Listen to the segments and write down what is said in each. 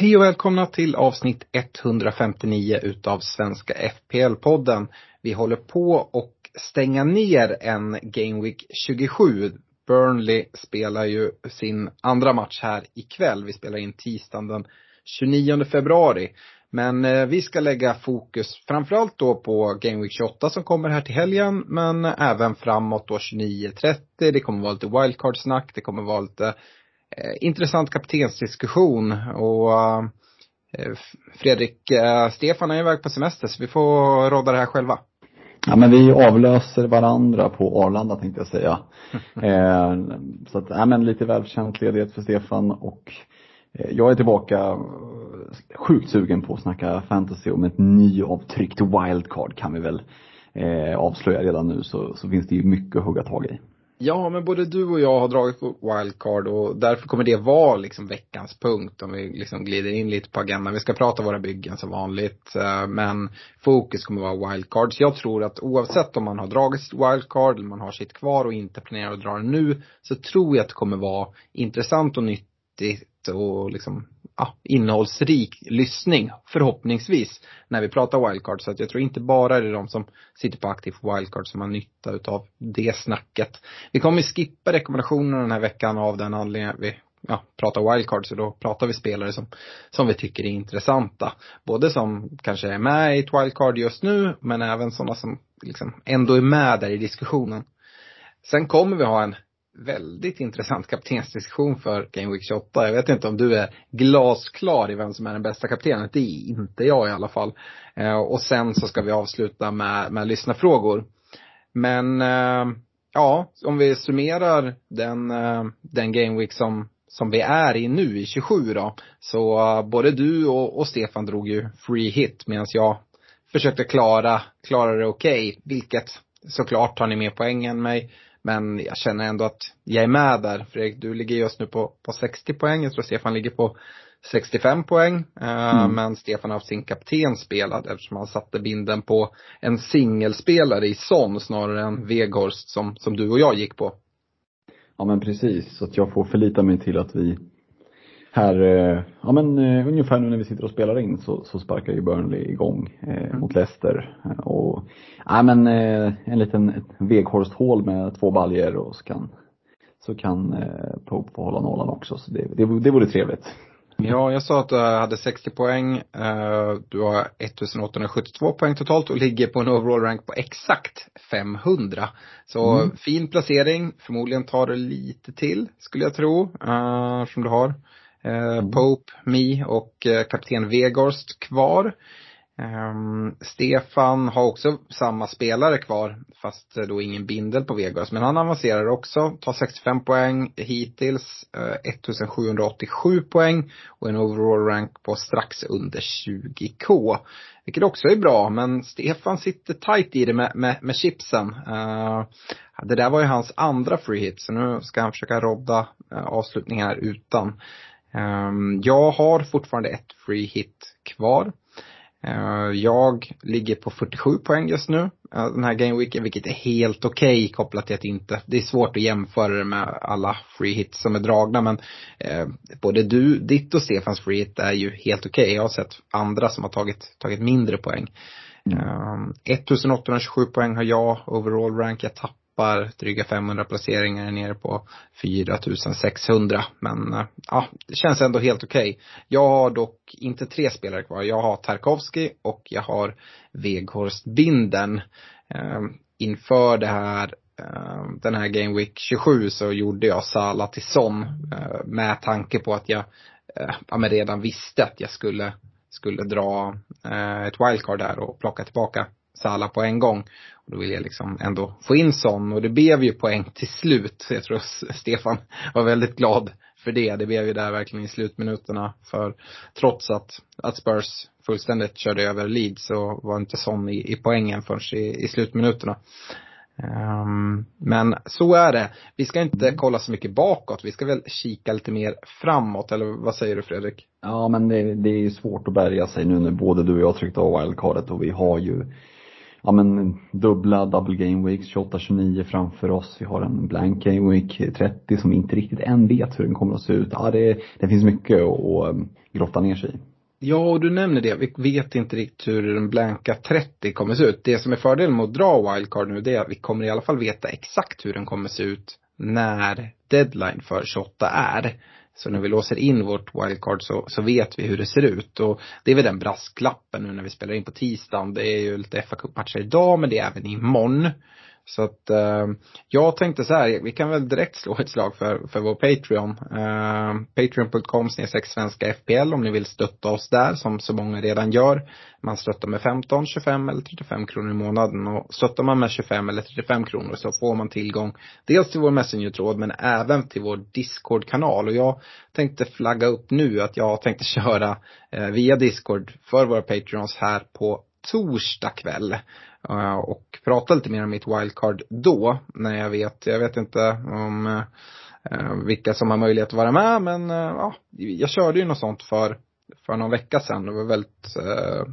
Hej och välkomna till avsnitt 159 utav Svenska FPL-podden. Vi håller på och stänga ner en Game Week 27. Burnley spelar ju sin andra match här ikväll. Vi spelar in tisdagen den 29 februari. Men eh, vi ska lägga fokus framförallt då på Game Week 28 som kommer här till helgen. Men även framåt då 29.30. Det kommer vara lite wildcard-snack. Det kommer vara lite intressant kaptensdiskussion. Och eh, Fredrik, eh, Stefan är iväg på semester så vi får råda det här själva. Ja men vi avlöser varandra på Arlanda tänkte jag säga. eh, så att, ja men lite välförtjänt ledighet för Stefan och eh, jag är tillbaka eh, sjukt sugen på att snacka fantasy om ett nyavtryckt wildcard kan vi väl eh, avslöja redan nu så, så finns det ju mycket att hugga tag i. Ja, men både du och jag har dragit på wildcard och därför kommer det vara liksom veckans punkt om vi liksom glider in lite på agendan. Vi ska prata våra byggen som vanligt, eh, men fokus kommer vara wildcard. Så Jag tror att oavsett om man har dragit sitt wildcard eller man har sitt kvar och inte planerar att dra det nu, så tror jag att det kommer vara intressant och nyttigt och liksom ja, innehållsrik lyssning förhoppningsvis när vi pratar wildcard. Så att jag tror inte bara det är de som sitter på aktivt wildcard som har nytta utav det snacket. Vi kommer skippa rekommendationerna den här veckan av den anledningen att vi ja, pratar wildcard så då pratar vi spelare som, som vi tycker är intressanta. Både som kanske är med i ett wildcard just nu men även sådana som liksom ändå är med där i diskussionen. Sen kommer vi ha en väldigt intressant kaptensdiskussion för Game Week 28. Jag vet inte om du är glasklar i vem som är den bästa kaptenen. Det är inte jag i alla fall. Eh, och sen så ska vi avsluta med, med lyssnarfrågor. Men eh, ja, om vi summerar den, eh, den Game Week som, som vi är i nu i 27 då. Så både du och, och Stefan drog ju free hit medan jag försökte klara, klara det okej. Okay, vilket såklart tar ni mer poäng än mig. Men jag känner ändå att jag är med där. Fredrik, du ligger just nu på, på 60 poäng. Jag tror Stefan ligger på 65 poäng. Mm. Men Stefan har haft sin kapten spelad eftersom han satte binden på en singelspelare i Son snarare än Weghorst som, som du och jag gick på. Ja men precis, så att jag får förlita mig till att vi här, ja men ungefär nu när vi sitter och spelar in så, så sparkar ju Burnley igång eh, mm. mot Leicester. Och, ja men eh, en liten Weghorst-hål med två baljer och så kan, så kan eh, Pope få hålla nollan också. Så det, det, det vore trevligt. Ja, jag sa att du hade 60 poäng. Du har 1872 poäng totalt och ligger på en overall rank på exakt 500. Så mm. fin placering. Förmodligen tar det lite till, skulle jag tro, som du har. Pope, Me och eh, kapten Vegorst kvar. Um, Stefan har också samma spelare kvar, fast då ingen bindel på Vegas. Men han avancerar också, tar 65 poäng hittills, uh, 1787 poäng och en overall rank på strax under 20k. Vilket också är bra, men Stefan sitter tight i det med, med, med chipsen. Uh, det där var ju hans andra free hit, så nu ska han försöka rodda uh, avslutningar utan. Ehm, jag har fortfarande ett free hit kvar. Ehm, jag ligger på 47 poäng just nu den här gameweeken, vilket är helt okej okay, kopplat till att inte, det är svårt att jämföra det med alla free hits som är dragna men eh, både du, ditt och Stefans free hit är ju helt okej. Okay. Jag har sett andra som har tagit, tagit mindre poäng. Mm. 1827 poäng har jag, overall rank. Jag tappar dryga 500 placeringar är nere på 4600. Men eh, ja, det känns ändå helt okej. Okay. Jag har dock inte tre spelare kvar. Jag har Tarkovski och jag har Weghorst Binden. Ehm, inför det här ehm, den här Game Week 27 så gjorde jag Sala till Son eh, med tanke på att jag eh, ja, men redan visste att jag skulle skulle dra eh, ett wildcard där och plocka tillbaka Sala på en gång. Då vill jag liksom ändå få in sån och det blev ju poäng till slut. Jag tror Stefan var väldigt glad för det. Det blev ju där verkligen i slutminuterna. För trots att, att Spurs fullständigt körde över Leeds så var inte sån i, i poängen förrän i, i slutminuterna. Um, men så är det. Vi ska inte kolla så mycket bakåt. Vi ska väl kika lite mer framåt. Eller vad säger du Fredrik? Ja men det, det är svårt att bärga sig nu när både du och jag tryckte av wildcardet och vi har ju ja men dubbla double game weeks 28-29 framför oss. Vi har en blank game week 30 som inte riktigt än vet hur den kommer att se ut. Ja det, det finns mycket att um, grotta ner sig i. Ja, och du nämner det. Vi vet inte riktigt hur den blanka 30 kommer se ut. Det som är fördelen med att dra wildcard nu det är att vi kommer i alla fall veta exakt hur den kommer se ut när deadline för 28 är. Så när vi låser in vårt wildcard så, så vet vi hur det ser ut. Och det är väl den brasklappen nu när vi spelar in på tisdagen. Det är ju lite fa Cup-matcher idag men det är även imorgon. Så att eh, jag tänkte så här, vi kan väl direkt slå ett slag för, för vår Patreon. Eh, Patreon.com svenska FPL om ni vill stötta oss där som så många redan gör. Man stöttar med 15, 25 eller 35 kronor i månaden och stöttar man med 25 eller 35 kronor så får man tillgång dels till vår Messenger-tråd men även till vår Discord-kanal och jag tänkte flagga upp nu att jag tänkte köra eh, via Discord för våra Patreons här på torsdag kväll. Eh, och prata lite mer om mitt wildcard då, när jag vet, jag vet inte om eh, vilka som har möjlighet att vara med, men eh, ja, jag körde ju något sånt för, för någon vecka sedan. Det var väldigt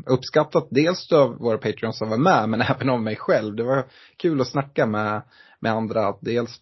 uppskattat, dels av våra Patreons som var med, men även av mig själv. Det var kul att snacka med, med andra, att dels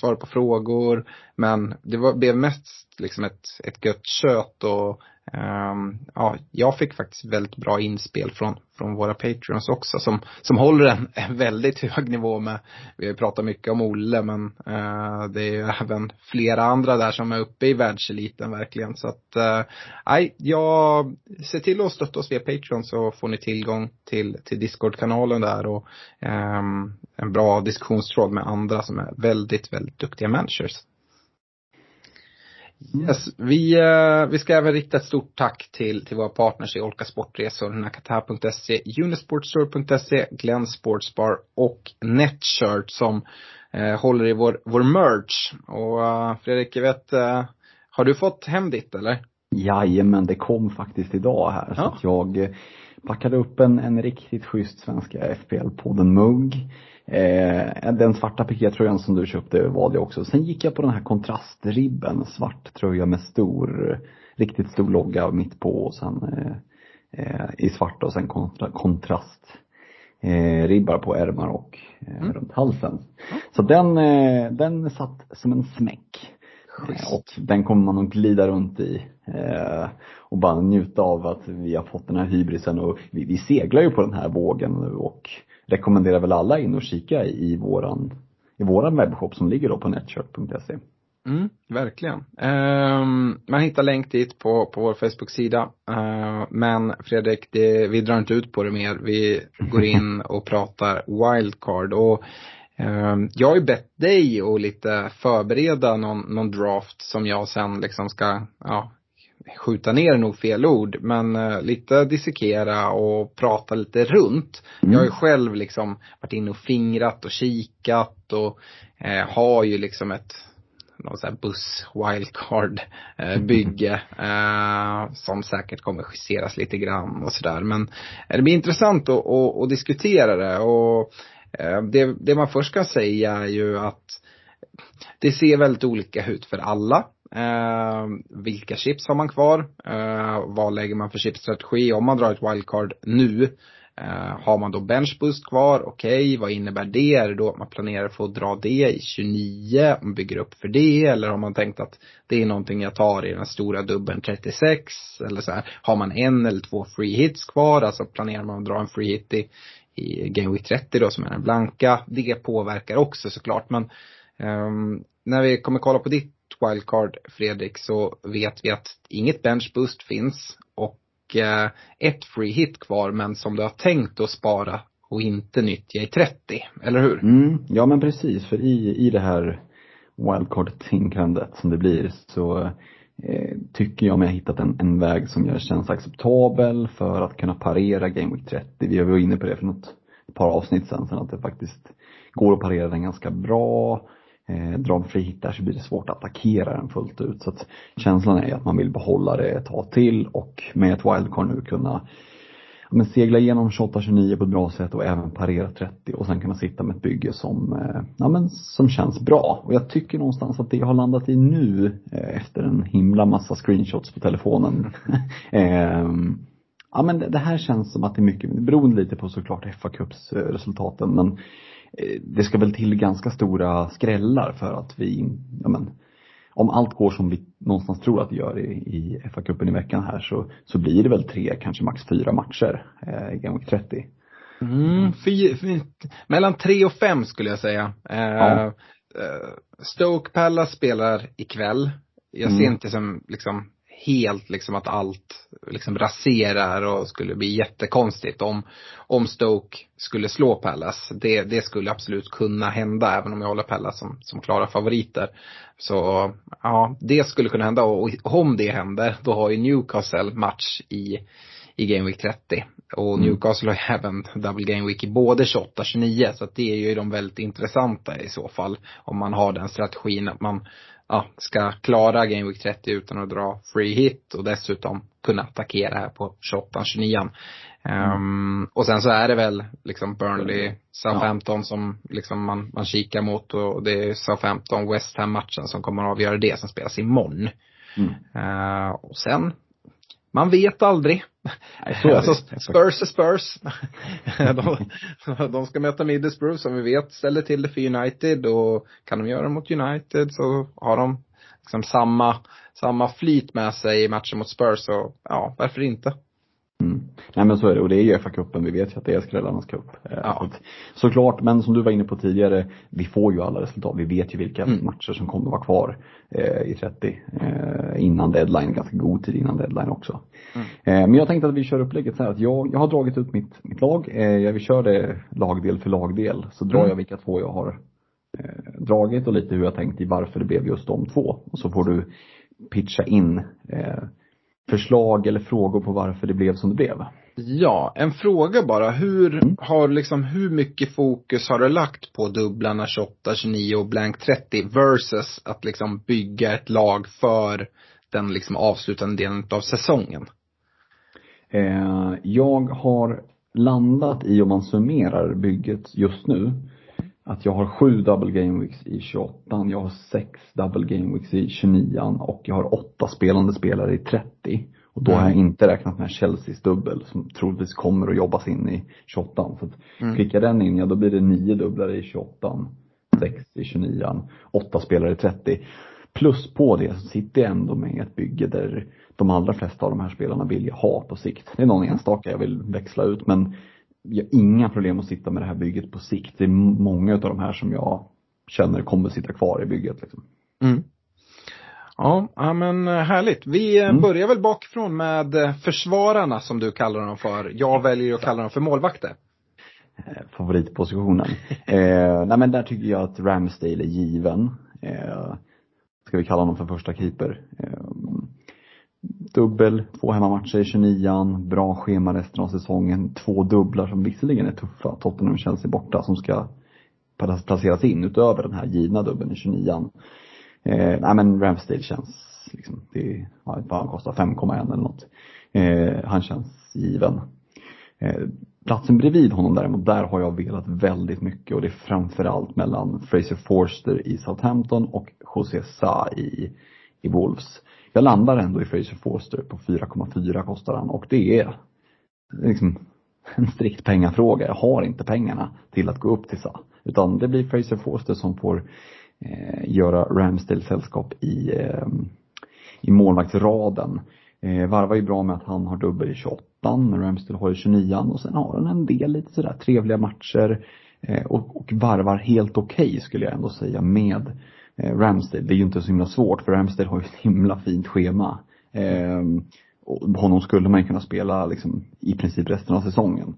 svara på frågor, men det var, blev mest liksom ett, ett gött kött och Um, ja, jag fick faktiskt väldigt bra inspel från, från våra patreons också som, som håller en, en väldigt hög nivå med, vi har pratat mycket om Olle men uh, det är ju även flera andra där som är uppe i världseliten verkligen så att, uh, nej, jag ser till att stötta oss via Patreon så får ni tillgång till, till Discord-kanalen där och um, en bra diskussionstråd med andra som är väldigt, väldigt duktiga managers. Yes, vi, uh, vi ska även rikta ett stort tack till, till våra partners i Olka Sportresor, Nakata.se, Unisportstore.se, Glenn Sportsbar och Netshirt som uh, håller i vår, vår merch. Och uh, Fredrik, jag vet, har du fått hem ditt eller? Jajamän, det kom faktiskt idag här. Ja. Så jag packade upp en, en riktigt schysst svenska FPL-podden-mugg. Eh, den svarta pikétröjan som du köpte valde jag också. Sen gick jag på den här kontrastribben, svart tröja med stor, riktigt stor logga mitt på och sen eh, eh, i svart och sen kontra, kontrast eh, ribbar på ärmar och eh, mm. runt halsen. Mm. Så den, eh, den satt som en smäck. Och den kommer man att glida runt i eh, och bara njuta av att vi har fått den här hybrisen och vi, vi seglar ju på den här vågen nu och rekommenderar väl alla in och kika i våran, i våran webbshop som ligger då på netshop.se. Mm, verkligen. Um, man hittar länk dit på, på vår Facebook-sida. Uh, men Fredrik, det, vi drar inte ut på det mer. Vi går in och pratar wildcard. Och jag har ju bett dig att lite förbereda någon, någon draft som jag sen liksom ska, ja, skjuta ner nog fel ord, men uh, lite dissekera och prata lite runt. Mm. Jag har ju själv liksom varit inne och fingrat och kikat och uh, har ju liksom ett någon sån här buss wildcard eh, eh, som säkert kommer justeras lite grann och sådär. Men eh, det blir intressant att, att, att diskutera det och eh, Eh, det, det man först kan säga är ju att det ser väldigt olika ut för alla. Eh, vilka chips har man kvar? Eh, vad lägger man för chipsstrategi om man drar ett wildcard nu? Uh, har man då benchboost kvar, okej, okay, vad innebär det? Är det då att man planerar för att dra det i 29, man bygger upp för det? Eller har man tänkt att det är någonting jag tar i den stora dubbeln 36? Eller så här, har man en eller två free hits kvar? Alltså planerar man att dra en free hit i, i Game Week 30 då som är den blanka? Det påverkar också såklart. Men um, när vi kommer kolla på ditt wildcard Fredrik så vet vi att inget Bench Boost finns och uh, ett free hit kvar men som du har tänkt att spara och inte nyttja i 30, eller hur? Mm, ja men precis, för i, i det här wildcard-tänkandet som det blir så Eh, tycker jag mig ha hittat en, en väg som jag känns acceptabel för att kunna parera Game Week 30. Vi var inne på det för något, ett par avsnitt sen, sen att det faktiskt går att parera den ganska bra eh, drar man fri hit där så blir det svårt att attackera den fullt ut. Så att känslan är att man vill behålla det ett tag till och med ett wildcard nu kunna men segla igenom 28-29 på ett bra sätt och även parera 30 och sen kunna sitta med ett bygge som, eh, ja men som känns bra. Och jag tycker någonstans att det jag har landat i nu eh, efter en himla massa screenshots på telefonen ehm, Ja men det här känns som att det är mycket, beroende lite på såklart FA Cups eh, resultaten men det ska väl till ganska stora skrällar för att vi, ja men, om allt går som vi någonstans tror att det gör i, i FA-cupen i veckan här så, så blir det väl tre, kanske max fyra matcher eh, i Game Week 30. Mm, fy, fy, mellan tre och fem skulle jag säga. Eh, ja. Eh, Stoke Palace spelar ikväll. Jag ser mm. inte som liksom helt liksom att allt liksom raserar och skulle bli jättekonstigt om, om Stoke skulle slå Palace. Det, det skulle absolut kunna hända även om jag håller Palace som, som klara favoriter. Så ja, det skulle kunna hända och, om det händer då har ju Newcastle match i i Game Week 30. Och mm. Newcastle har ju även Double Game Week i både 28 och 29 så att det är ju de väldigt intressanta i så fall. Om man har den strategin att man ja, ska klara Game Week 30 utan att dra free hit och dessutom kunna attackera här på 28 29 um, mm. Och sen så är det väl liksom Burnley, Southampton ja. som liksom man, man kikar mot och det är Southampton West Ham matchen som kommer att avgöra det som spelas imorgon. Mm. Uh, och sen man vet aldrig. Nej, alltså, Spurs är Spurs. de, de ska möta Middlesbrough som vi vet ställer till det för United och kan de göra det mot United så har de liksom samma, samma flyt med sig i matchen mot Spurs så ja, varför inte? Mm. Nej men så är det och det är ju FA-cupen, vi vet ju att det är skrällarnas cup. Eh, ja. Så såklart, men som du var inne på tidigare, vi får ju alla resultat. Vi vet ju vilka mm. matcher som kommer vara kvar eh, i 30 eh, innan deadline, ganska god tid innan deadline också. Mm. Eh, men jag tänkte att vi kör upplägget så här att jag, jag har dragit ut mitt, mitt lag. Eh, jag vill köra det lagdel för lagdel. Så drar mm. jag vilka två jag har eh, dragit och lite hur jag tänkt i varför det blev just de två. Och så får du pitcha in förslag eller frågor på varför det blev som det blev. Ja, en fråga bara. Hur mm. har liksom, hur mycket fokus har du lagt på dubblarna 28, 29 och blank 30 versus att liksom bygga ett lag för den liksom avslutande delen av säsongen? Eh, jag har landat i, om man summerar bygget just nu, att jag har sju double game weeks i 28, jag har sex double game weeks i 29 och jag har åtta spelande spelare i 30. Och då har jag mm. inte räknat med Chelseas dubbel som troligtvis kommer att jobbas in i 28. Så mm. klickar den in, ja då blir det nio dubblare i 28, sex i 29, åtta spelare i 30. Plus på det så sitter jag ändå med ett bygge där de allra flesta av de här spelarna vill jag ha på sikt. Det är någon enstaka jag vill växla ut men jag har inga problem att sitta med det här bygget på sikt. Det är många av de här som jag känner kommer sitta kvar i bygget. Liksom. Mm. Ja, men eh, härligt. Vi eh, mm. börjar väl bakifrån med eh, försvararna som du kallar dem för. Jag väljer att kalla dem för målvakter. Favoritpositionen. eh, nej men där tycker jag att Ramsdale är given. Eh, ska vi kalla honom för första keeper. Eh, dubbel, två hemmamatcher i 29 bra schema resten av säsongen. Två dubblar som visserligen är tuffa, Tottenham och Chelsea borta, som ska placeras in utöver den här givna dubbeln i 29 eh, Nej men Ramsdale känns liksom, det, ja, vad han kostar, 5,1 eller något. Eh, han känns given. Eh, platsen bredvid honom däremot, där har jag velat väldigt mycket och det är framförallt mellan Fraser Forster i Southampton och José Sa i, i Wolves. Jag landar ändå i Fraser Forster på 4,4 kostar han och det är liksom en strikt pengafråga. Jag har inte pengarna till att gå upp till SA. Utan det blir Fraser Forster som får eh, göra Ramsdale sällskap i, eh, i målvaktsraden. Eh, varvar ju bra med att han har dubbel i 28 Ramsdale har ju 29 och sen har han en del lite sådär trevliga matcher eh, och, och varvar helt okej okay, skulle jag ändå säga med eh, Ramsdale. Det är ju inte så himla svårt för Ramsdale har ju ett himla fint schema. Eh, och honom skulle man ju kunna spela liksom i princip resten av säsongen.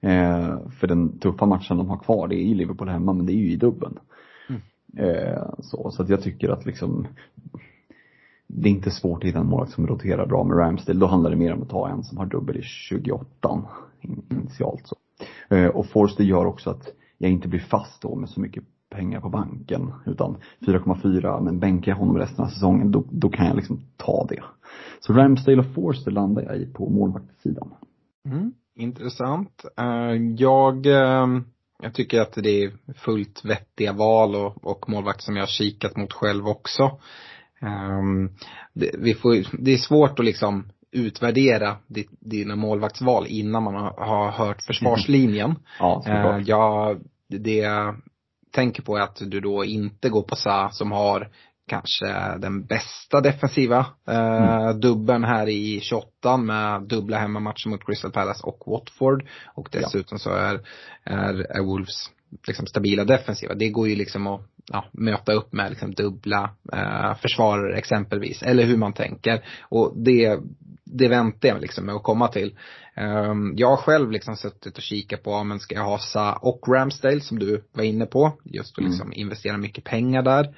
Eh, för den tuffa matchen de har kvar, det är ju Liverpool hemma, men det är ju i dubben. Mm. Eh, så, så att jag tycker att liksom det är inte svårt att hitta en målvakt som roterar bra med Ramsdale. Då handlar det mer om att ta en som har dubbel i 28 initialt så. Eh, och Forster gör också att jag inte blir fast då med så mycket pengar på banken. Utan 4,4, men bänkar jag honom resten av säsongen, då, då kan jag liksom ta det. Så Ramsdale och Forster landar jag i på målvaktssidan. Mm, intressant. Uh, jag, uh, jag tycker att det är fullt vettiga val och, och målvakt som jag har kikat mot själv också. Um, det, vi får, det är svårt att liksom utvärdera dina målvaktsval innan man har, hört försvarslinjen. Ja, uh, jag, det tänker på är att du då inte går på Sa som har kanske den bästa defensiva eh, mm. dubben här i 28 med dubbla hemmamatcher mot Crystal Palace och Watford. Och dessutom ja. så är, är, är Wolves liksom stabila defensiva. Det går ju liksom att ja, möta upp med liksom dubbla eh, försvarare exempelvis. Eller hur man tänker. Och det, det väntar jag liksom med att komma till. Um, jag har själv liksom suttit och kikat på, men ska jag ha Sa och Ramsdale som du var inne på. Just att liksom mm. investera mycket pengar där.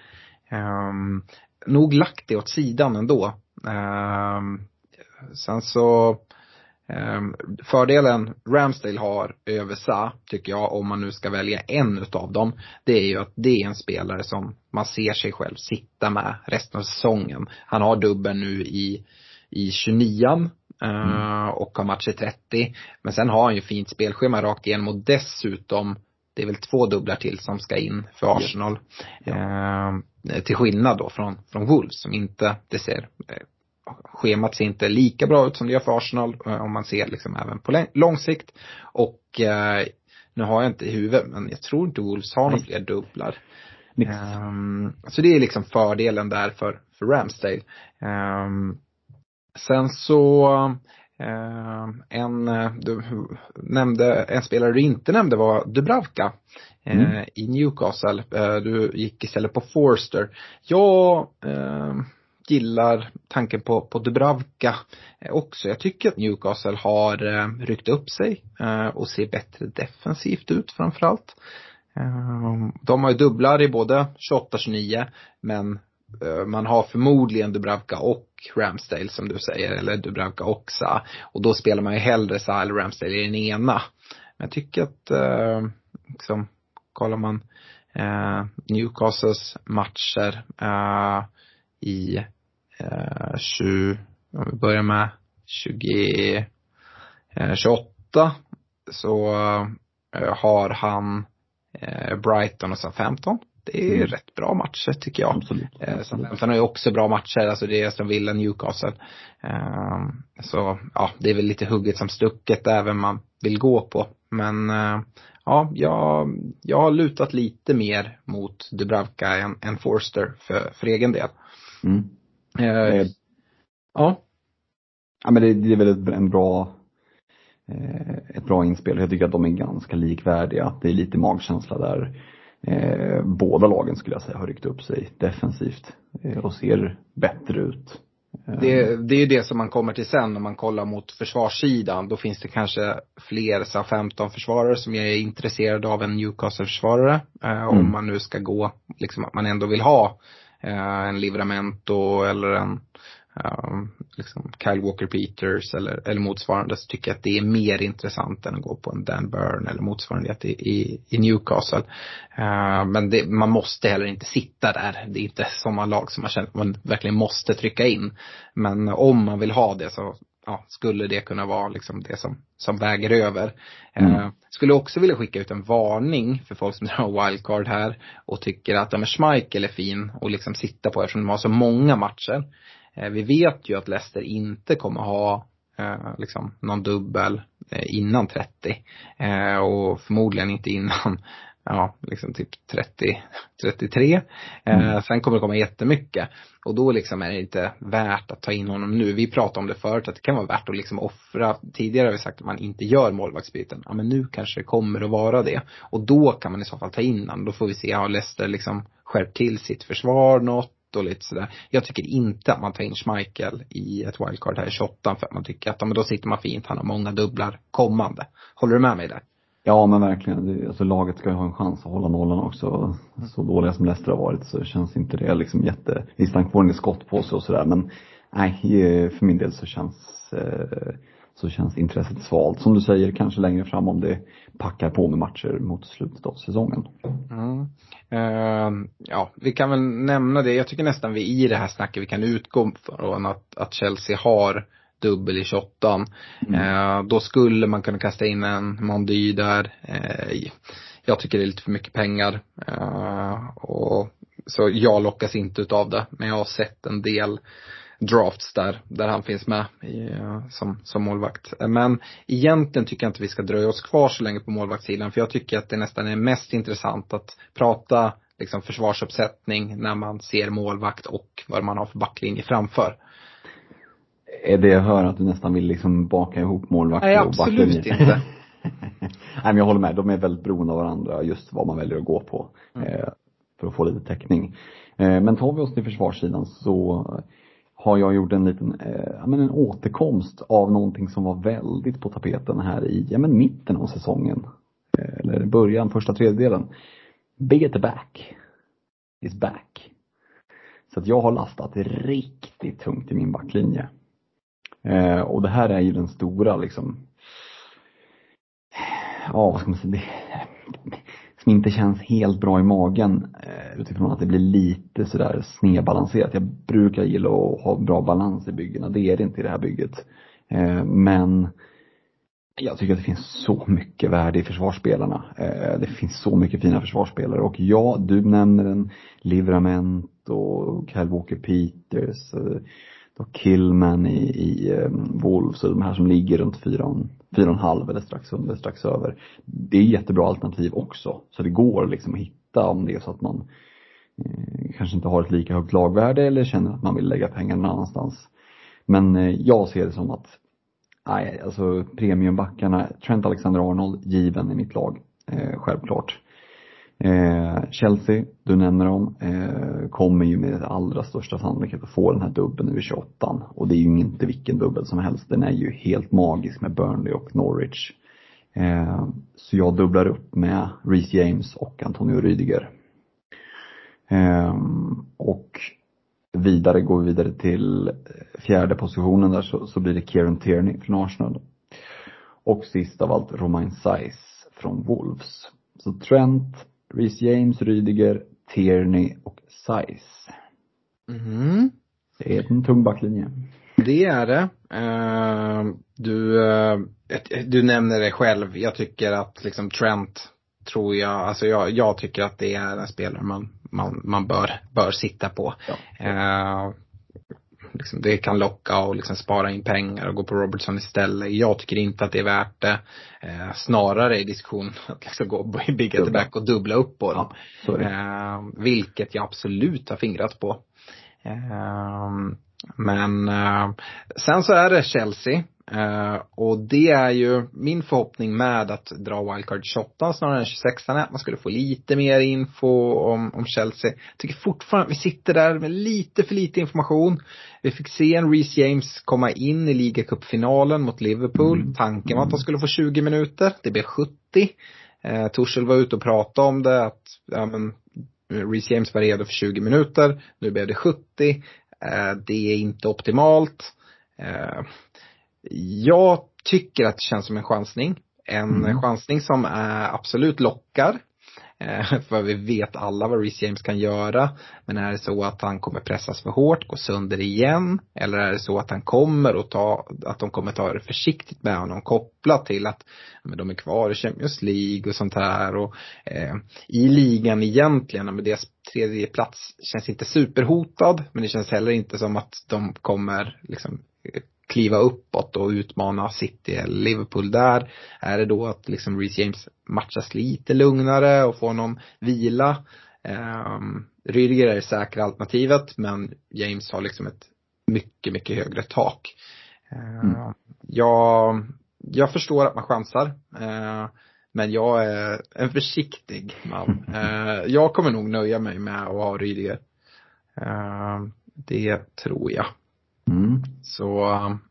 Um, nog lagt det åt sidan ändå. Um, sen så fördelen Ramsdale har över Sa, tycker jag, om man nu ska välja en utav dem, det är ju att det är en spelare som man ser sig själv sitta med resten av säsongen. Han har dubben nu i, i 29 mm. uh, och har matcher 30. Men sen har han ju fint spelschema rakt igenom och dessutom det är väl två dubblar till som ska in för Arsenal. Ja. Eh, till skillnad då från, från Wolves som inte, det ser, eh, schemat ser inte lika bra ut som det gör för Arsenal eh, om man ser liksom även på lång sikt. Och eh, nu har jag inte i huvudet men jag tror inte Wolves har några fler dubblar. Um, så det är liksom fördelen där för, för Ramsdale. Sen så Eh, en, eh, du nämnde, en spelare du inte nämnde var Dubravka eh, mm. i Newcastle. Du gick istället på Forster. Jag gillar tanken på, på Dubravka också. Jag tycker att Newcastle har ryckt upp sig och ser bättre defensivt ut framförallt. De har ju dubblar i både 28-29 men Eh, man har förmodligen Dubravka och Ramsdale som du säger, eller Dubravka och Sa. Och då spelar man ju hellre Sa eller Ramsdale i den ena. Men jag tycker att, eh, liksom, kollar man eh, Newcastles matcher eh, i eh, 20, om vi börjar med 20, eh, 28 så eh, har han eh, Brighton och sen 15. Det är mm. rätt bra matcher tycker jag. Absolut. Eh, sen, sen har ju också bra matcher, alltså det är som Villa Newcastle. Eh, så ja, det är väl lite hugget som stucket även man vill gå på. Men eh, ja, jag, jag har lutat lite mer mot Dubravka än, än Forster för, för egen del. Mm. Eh, ja. Ja men det, det är väl en bra eh, ett bra inspel. Jag tycker att de är ganska likvärdiga. Det är lite magkänsla där eh, båda lagen skulle jag säga har ryckt upp sig defensivt eh, och ser bättre ut. Eh. Det, det är ju det som man kommer till sen om man kollar mot försvarssidan. Då finns det kanske fler, så 15 försvarare som är intresserade av en Newcastle-försvarare. Eh, mm. Om man nu ska gå, liksom att man ändå vill ha eh, en Livramento eller en um, liksom Kyle Walker Peters eller, eller motsvarande så tycker jag att det är mer intressant än att gå på en Dan Burn eller motsvarande i, i, i Newcastle. Uh, men det, man måste heller inte sitta där. Det är inte sådana lag som man känner att man verkligen måste trycka in. Men om man vill ha det så ja, skulle det kunna vara liksom det som, som väger över. Mm. Uh, skulle också vilja skicka ut en varning för folk som drar wildcard här och tycker att ja, Schmeichel är fin och liksom sitta på eftersom de har så många matcher. Eh, vi vet ju att Leicester inte kommer ha eh, liksom någon dubbel eh, innan 30. Eh, och förmodligen inte innan ja, liksom typ 30, 33. Mm. Eh, sen kommer det komma jättemycket. Och då liksom är det inte värt att ta in honom nu. Vi pratade om det förut, att det kan vara värt att liksom offra. Tidigare har vi sagt att man inte gör målvaktsbyten. Ja men nu kanske det kommer att vara det. Och då kan man i så fall ta in honom. Då får vi se, har Leicester liksom skärpt till sitt försvar något? Och lite sådär. Jag tycker inte att man tar in Schmeichel i ett wildcard här i 28 för att man tycker att, men då sitter man fint, han har många dubblar kommande. Håller du med mig där? Ja men verkligen. Alltså laget ska ju ha en chans att hålla nollan också. Så dåliga som Leicester har varit så känns inte det liksom jätte, visst han får en skott på sig och sådär men nej, för min del så känns eh, så känns intresset svalt. Som du säger, kanske längre fram om det packar på med matcher mot slutet av säsongen. Mm. Uh, ja, vi kan väl nämna det. Jag tycker nästan vi i det här snacket vi kan utgå från att, att Chelsea har dubbel i 28 mm. eh, Då skulle man kunna kasta in en Mondy där. Eh, jag tycker det är lite för mycket pengar. Och, så jag lockas inte utav det. Men jag har sett en del drafts där, där han finns med i, som, som målvakt. Men egentligen tycker jag inte vi ska dröja oss kvar så länge på målvaktssidan för jag tycker att det nästan är mest intressant att prata liksom försvarsuppsättning när man ser målvakt och vad man har för backlinje framför är det jag hör att du nästan vill liksom baka ihop målvakt Nej, och absolut inte. Nej men jag håller med, de är väldigt beroende av varandra just vad man väljer att gå på. Mm. Eh, för att få lite täckning. Eh, men tar vi oss till försvarssidan så har jag gjort en liten, eh, men en återkomst av någonting som var väldigt på tapeten här i, ja men mitten av säsongen. Eh, eller början, första tredjedelen. Beget the back. Is back. Så att jag har lastat riktigt tungt i min backlinje. Eh, och det här är ju den stora liksom, ja vad ska man säga, det, som inte känns helt bra i magen eh, utifrån att det blir lite sådär snedbalanserat. Jag brukar gilla att ha bra balans i byggena, det är det inte i det här bygget. Eh, men jag tycker att det finns så mycket värde i försvarsspelarna. Eh, det finns så mycket fina försvarsspelare och ja, du nämner en Livrament och Kyle Walker Peters, då Killman i, i Wolves och de här som ligger runt fyran 4,5 eller strax under, strax över. Det är jättebra alternativ också. Så det går liksom att hitta om det är så att man eh, kanske inte har ett lika högt lagvärde eller känner att man vill lägga pengarna någon annanstans. Men eh, jag ser det som att nej, alltså premiumbackarna, Trent Alexander-Arnold, given i mitt lag, eh, självklart. Eh, Chelsea, du nämner dem, eh, kommer ju med allra största sannolikhet att få den här dubbeln över 28 Och det är ju inte vilken dubbel som helst. Den är ju helt magisk med Burnley och Norwich. Eh, så jag dubblar upp med Reece James och Antonio Rydiger. Eh, och vidare, går vi vidare till eh, fjärde positionen där så, så blir det Kieran Tierney från Arsenal. Och sist av allt Romain Saiz från Wolves. Så Trent, Reece James, Rydiger, Tierney och Size. Mm. Det är en tung backlinje. Det är det. Uh, du, uh, du nämner det själv. Jag tycker att liksom Trent tror jag, alltså jag, jag tycker att det är en spelare man, man, man bör, bör sitta på. Ja. Uh, liksom, det kan locka och liksom spara in pengar och gå på Robertson istället. Jag tycker inte att det är värt det. Eh, snarare i diskussion att liksom gå big at back och dubbla upp på dem. Ja, eh, vilket jag absolut har fingrat på. Eh, men eh, sen så är det Chelsea. Uh, och det är ju min förhoppning med att dra wildcard 28 snarare än 26 att man skulle få lite mer info om, om Chelsea. Jag tycker fortfarande att vi sitter där med lite för lite information. Vi fick se en Reece James komma in i ligacupfinalen mot Liverpool. Mm. Tanken var att han skulle få 20 minuter. Det blev 70. Uh, Torshäll var ute och pratade om det att, ja men, Reece James var redo för 20 minuter. Nu blev det 70. Uh, det är inte optimalt. Jag tycker att det känns som en chansning. En mm. chansning som är absolut lockar. Eh, för vi vet alla vad Reece James kan göra. Men är det så att han kommer pressas för hårt, gå sönder igen? Eller är det så att han kommer att ta, att de kommer ta det försiktigt med honom kopplat till att men de är kvar i Champions League och sånt här. Och, eh, I ligan egentligen, men deras tredje plats känns inte superhotad. Men det känns heller inte som att de kommer liksom kliva uppåt och utmana City eller Liverpool där? Är det då att liksom Reece James matchas lite lugnare och får någon vila? Um, Rydiger är det säkra alternativet men James har liksom ett mycket, mycket högre tak. Uh, mm. jag, jag förstår att man chansar. Uh, men jag är en försiktig man. Uh, jag kommer nog nöja mig med att ha Rydiger. det tror jag. Mm. Så,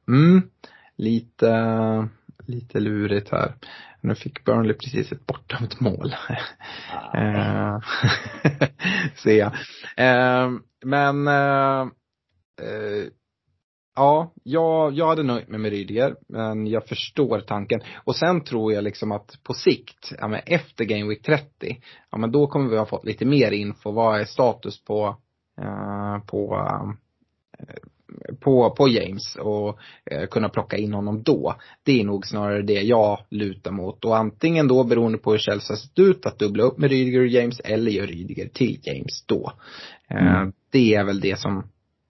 mm, lite, lite lurigt här. Nu fick Burnley precis ett bortdömt mål. Ah. Ser jag. Eh, men eh, eh, Ja, jag, jag hade nöjt mig med Rydiger, men jag förstår tanken. Och sen tror jag liksom att på sikt, ja men efter Game Week 30, ja men då kommer vi ha fått lite mer info. Vad är status på, eh, på eh, på, på James och eh, kunna plocka in honom då. Det är nog snarare det jag lutar mot. Och antingen då beroende på hur Chelsea sett ut att dubbla upp med Rydiger och James eller gör Rydiger till James då. Eh, mm. det är väl det som,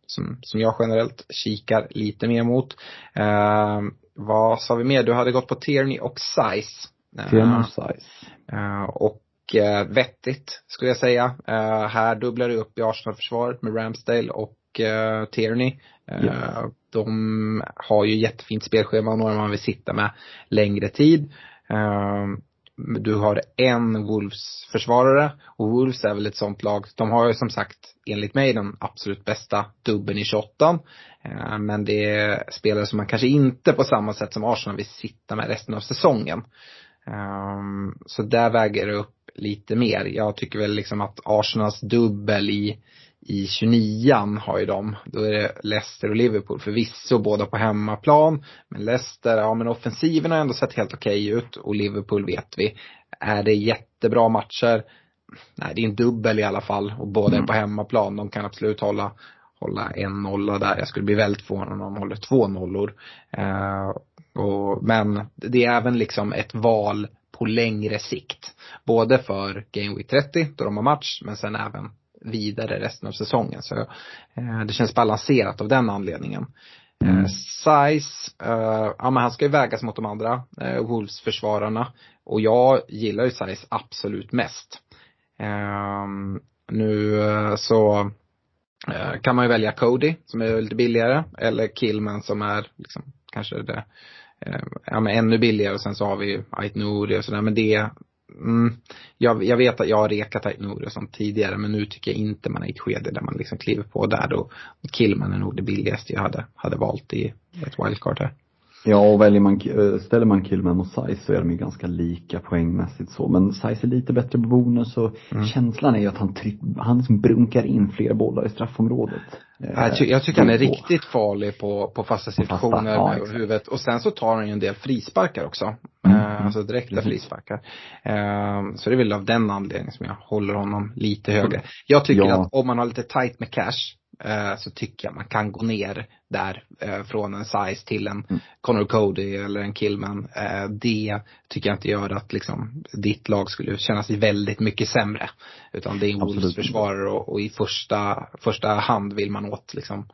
som, som jag generellt kikar lite mer mot. Eh, vad sa vi mer? Du hade gått på Tierney och Size. Tierney och Size. Eh, och eh, vettigt skulle jag säga. Eh, här dubblar du upp i Arsenal-försvaret med Ramsdale och uh, Tierney. Uh, De har ju jättefint spelschema, några man vill sitta med längre tid. Uh, du har en Wolves-försvarare och Wolves är väl ett sånt lag. De har ju som sagt enligt mig den absolut bästa dubben i 28 Men det är spelare som man kanske inte på samma sätt som Arsenal vill sitta med resten av säsongen. Så där väger det upp lite mer. Jag tycker väl liksom att Arsenals dubbel i i 29an har ju de, då är det Leicester och Liverpool förvisso båda på hemmaplan. Men Leicester, ja men offensiven har ändå sett helt okej okay ut och Liverpool vet vi. Är det jättebra matcher? Nej, det är en dubbel i alla fall och båda är mm. på hemmaplan. De kan absolut hålla, hålla en nolla där. Jag skulle bli väldigt förvånad om de håller två nollor. Eh, och, men det är även liksom ett val på längre sikt. Både för Game Week 30 då de har match men sen även vidare resten av säsongen. Så eh, det känns balanserat av den anledningen. Eh, mm. Size, eh, ja men han ska ju vägas mot de andra Wolves-försvararna. Och jag gillar ju Size absolut mest. Ehm, nu så kan man ju välja Cody som är lite billigare eller Killman som är liksom kanske det ja, men ännu billigare och sen så har vi Ait Nouri och sådär men det Mm, jag, jag, vet att jag har rekat Aitnour och sånt tidigare men nu tycker jag inte man är i ett skede där man liksom kliver på där då. Killman är nog det billigaste jag hade, hade valt i ett wildcard här. Ja, och väljer man, eh, ställer man Killman och Size så är de ju ganska lika poängmässigt så. Men Size är lite bättre på bonus och mm. känslan är ju att han, han liksom brunkar in fler bollar i straffområdet. Jag, ty jag tycker han är riktigt farlig på, på fasta situationer fasta, ja, med huvudet. Och sen så tar han ju en del frisparkar också. Mm. Uh, alltså direkta Precis. frisparkar. Uh, så det är väl av den anledningen som jag håller honom lite högre. Jag tycker ja. att om man har lite tight med cash Eh, så tycker jag man kan gå ner där eh, från en size till en mm. Connor Cody eller en Killman. Eh, det tycker jag inte gör att liksom ditt lag skulle känna sig väldigt mycket sämre. Utan det är Wolves försvarare och, och, i första, första hand vill man åt liksom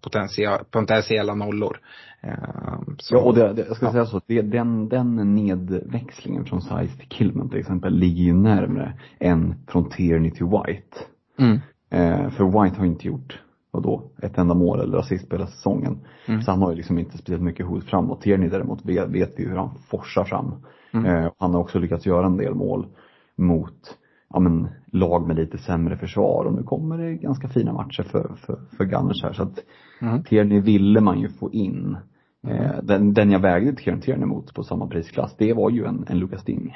potentiella, potentiella nollor. Så, ja och det, det, jag ska ja. säga så, det, den, den nedväxlingen från size till Killman till exempel ligger ju närmre än från Tierney till White. Mm. Eh, för White har inte gjort, vadå, ett enda mål eller assist på hela säsongen. Mm. Så han har ju liksom inte speciellt mycket hot framåt. Tierney däremot vet, vet vi hur han forsar fram. Mm. Eh, han har också lyckats göra en del mål mot ja, men, lag med lite sämre försvar och nu kommer det ganska fina matcher för, för, för Gunners här. Så att mm. Tierney ville man ju få in. Mm. Eh, den, den jag vägde Tierney mot på samma prisklass, det var ju en, en Lucas Ding.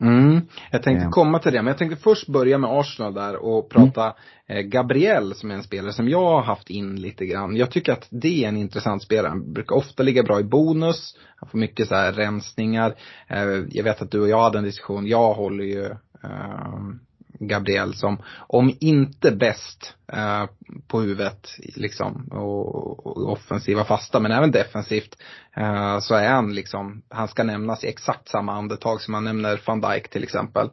Mm. Jag tänkte mm. komma till det, men jag tänkte först börja med Arsenal där och prata mm. eh, Gabriel som är en spelare som jag har haft in lite grann. Jag tycker att det är en intressant spelare. Han brukar ofta ligga bra i bonus. Han får mycket så här rensningar. Eh, jag vet att du och jag hade en diskussion. Jag håller ju eh, Gabriel som, om inte bäst eh, på huvudet liksom och, och, offensiva fasta men även defensivt eh, så är han liksom, han ska nämnas i exakt samma andetag som man nämner van Dijk till exempel.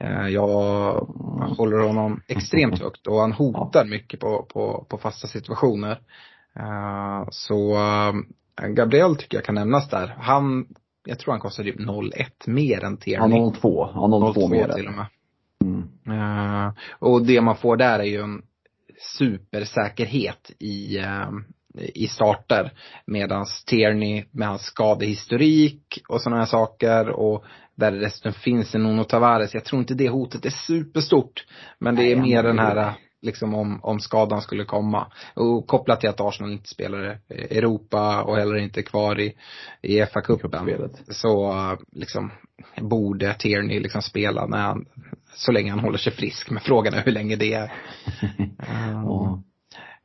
Eh, jag håller honom extremt högt och han hotar mycket på, på, på fasta situationer. Uh, så uh, Gabriel tycker jag kan nämnas där. Han, jag tror han kostar typ 0,1 mer än Tierney. Ja, 0,2. Ja, 0,2 mer. till och med. Uh, och det man får där är ju en supersäkerhet i, i starter. Medans Tierney med hans skadehistorik och sådana här saker och där det dessutom finns en Nuno Tavares. Jag tror inte det hotet är superstort. Men det är mer den här liksom om, om skadan skulle komma. Och kopplat till att Arsenal inte spelar Europa och heller inte kvar i, i FA-cupen. Så liksom borde Tierney liksom spela när han, så länge han håller sig frisk. Men frågan är hur länge det är. ja.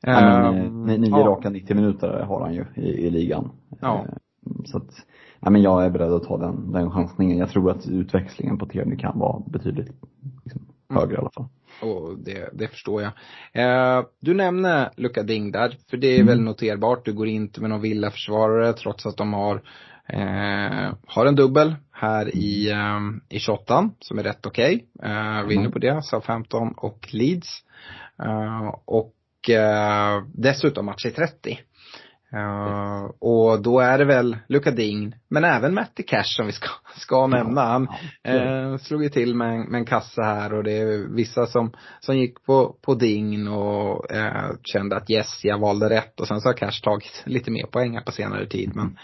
Ja, men, eh, nio ja. raka 90 minuter har han ju i, i ligan. Ja. Eh, så att, ja, men jag är beredd att ta den, den chansningen. Jag tror att utväxlingen på Tierney kan vara betydligt liksom, mm. högre i alla fall. Och det, det förstår jag. Eh, du nämner Luka Ding där, för det är mm. väl noterbart. Du går inte med någon villaförsvarare trots att de har, eh, har en dubbel här i, eh, i 28 som är rätt okej. Okay. Eh, vinner mm. på det, Southampton och Leeds. Eh, och eh, dessutom match i 30. Uh, och då är det väl Luka Ding, men även Matty Cash som vi ska, ska nämna. Han uh, slog ju till med en, med en kassa här och det är vissa som, som gick på, på Ding och uh, kände att yes, jag valde rätt och sen så har Cash tagit lite mer poäng på senare tid. Men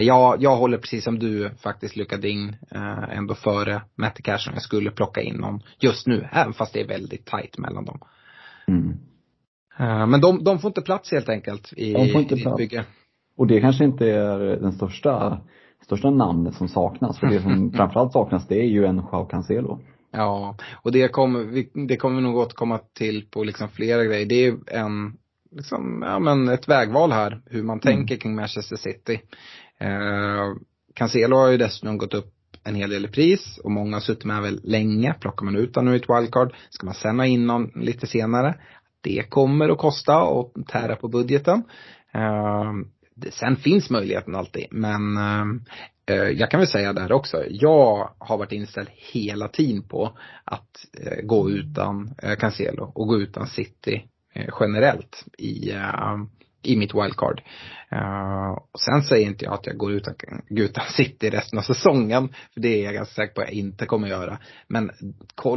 jag, jag håller precis som du faktiskt Luka Ding ändå före Matty Cash som jag skulle plocka in någon just nu, även fast det är väldigt tight mellan dem. Mm. Eh, men de, de får inte plats helt enkelt i, de får inte i plats. bygge. Och det kanske inte är den största, största namnet som saknas. För det som framförallt saknas det är ju en Joao Cancelo. Ja, och det kommer det kommer vi nog återkomma till på liksom flera grejer. Det är en, liksom, ja men ett vägval här, hur man mm. tänker kring Manchester City. Eh, Cancelo har ju dessutom gått upp en hel del i pris och många har suttit med väl länge. Plockar man ut honom nu i ett wildcard, ska man sen ha in någon lite senare, det kommer att kosta och tära på budgeten. Ehm, sen finns möjligheten alltid, men ehm, eh, jag kan väl säga där också, jag har varit inställd hela tiden på att eh, gå utan eh, Cancelo och gå utan City generellt i, ehm, i mitt wildcard. och sen säger inte jag att jag går utan, utan City resten av säsongen, för det är jag ganska säker på att jag inte kommer göra. Men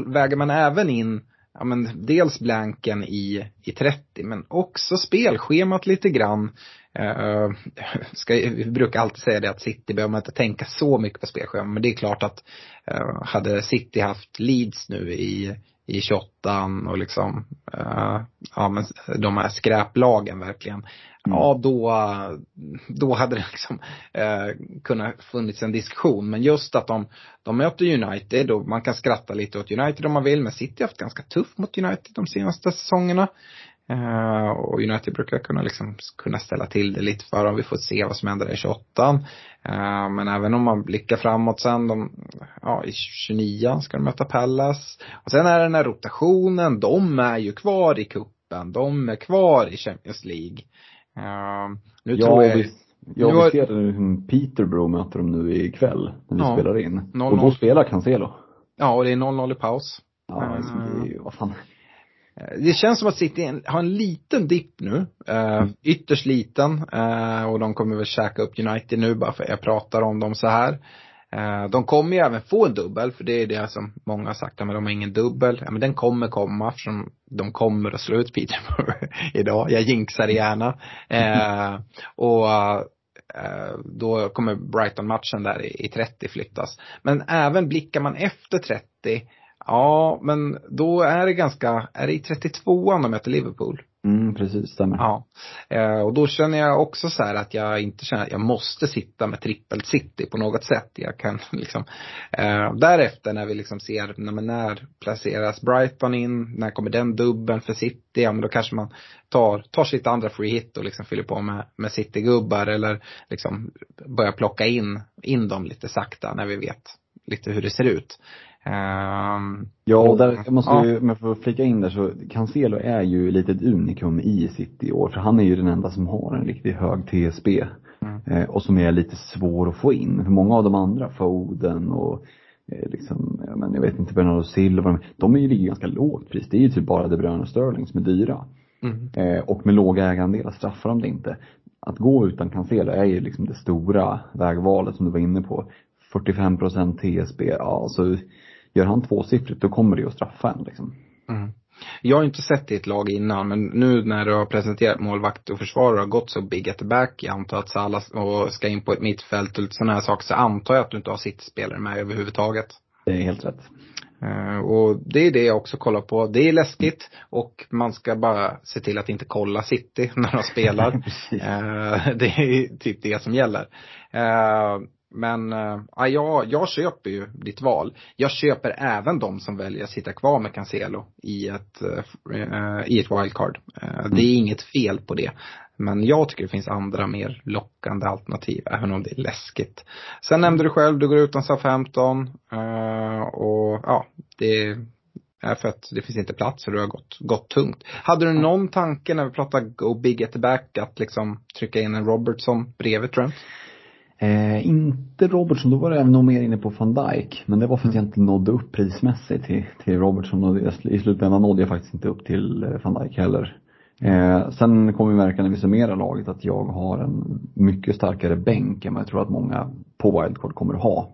väger man även in ja men dels blanken i, i 30 men också spelschemat lite grann. Uh, ska, vi brukar alltid säga det att City behöver man inte tänka så mycket på spelschemat men det är klart att uh, hade City haft Leeds nu i, i 28 och liksom, uh, ja men de här skräplagen verkligen. Mm. Ja, då, då hade det liksom eh, kunnat funnits en diskussion. Men just att de, de möter United och man kan skratta lite åt United om man vill. Men City har haft ganska tufft mot United de senaste säsongerna. Eh, och United brukar kunna liksom kunna ställa till det lite för dem. Vi får se vad som händer i 28 eh, Men även om man blickar framåt sen, de, ja i 29 ska de möta Pallas. Och sen är det den här rotationen, de är ju kvar i cupen, De är kvar i Champions League. Uh, nu ja, tror jag, visst. Ja, vi ser det, Peterborough möter de nu ikväll när vi ja, spelar in. 0 -0. Och då spelar Cancelo. Ja, och det är 0-0 i paus. Ja, alltså, det är, vad fan. Eh, det känns som att City har en liten dipp nu. Uh, mm. Ytterst liten. Uh, och de kommer väl käka upp United nu bara för att jag pratar om dem så här. Eh, de kommer ju även få en dubbel, för det är det som många har sagt, men de har ingen dubbel. Ja, men den kommer komma eftersom de kommer att slå ut Peterborough idag. Jag jinxar det gärna. Eh, och eh, då kommer Brighton-matchen där i, i 30 flyttas. Men även blickar man efter 30, ja men då är det ganska, är det i 32an de möter Liverpool? Mm, precis, stämmer. Ja. Eh, och då känner jag också så här att jag inte känner att jag måste sitta med trippel city på något sätt. Jag kan liksom, eh, därefter när vi liksom ser, när, när placeras Brighton in, när kommer den dubben för city, ja men då kanske man tar, tar sitt andra free hit och liksom fyller på med, med city-gubbar eller liksom börjar plocka in, in dem lite sakta när vi vet lite hur det ser ut. Um, ja, och där, jag måste ja. ju, om jag får flika in där så, Cancelo är ju lite ett unikum i City i år, för han är ju den enda som har en riktigt hög TSB. Mm. Eh, och som är lite svår att få in. För många av de andra, Foden och eh, liksom, men jag vet inte, Bernardo Silva, de är ju ligger ganska lågt pris. Det är ju typ bara De Bruyne och Sterling som är dyra. Mm. Eh, och med låga ägarandelar straffar de det inte. Att gå utan Cancelo är ju liksom det stora vägvalet som du var inne på. 45% TSB, ja så gör han tvåsiffrigt då kommer det ju att straffa en liksom. Mm. Jag har inte sett ditt lag innan, men nu när du har presenterat målvakt och försvarare har gått så big at the back, jag antar att Salah och ska in på ett mittfält och lite sådana här saker, så antar jag att du inte har sittspelare med överhuvudtaget. Det är helt rätt. Uh, och det är det jag också kollar på. Det är läskigt och man ska bara se till att inte kolla City när de spelar. uh, det är typ det som gäller. Men äh, jag, jag köper ju ditt val. Jag köper även de som väljer att sitta kvar med Cancelo i ett, äh, i ett wildcard. Äh, det är inget fel på det. Men jag tycker det finns andra mer lockande alternativ, även om det är läskigt. Sen nämnde du själv, du går utan SA-15 och ja, det är för att det finns inte plats och du har gått, gått tungt. Hade du någon tanke när vi pratade go big at the back att liksom trycka in en Robertson bredvid Trent? Eh, inte Robertson, då var jag nog mer inne på van Dijk. Men det var för att jag inte nådde upp prismässigt till, till Robertson och i slutändan nådde jag faktiskt inte upp till eh, van Dijk heller. Eh, sen kommer vi märka när vi summerar laget att jag har en mycket starkare bänk än vad jag tror att många på Wildcard kommer att ha.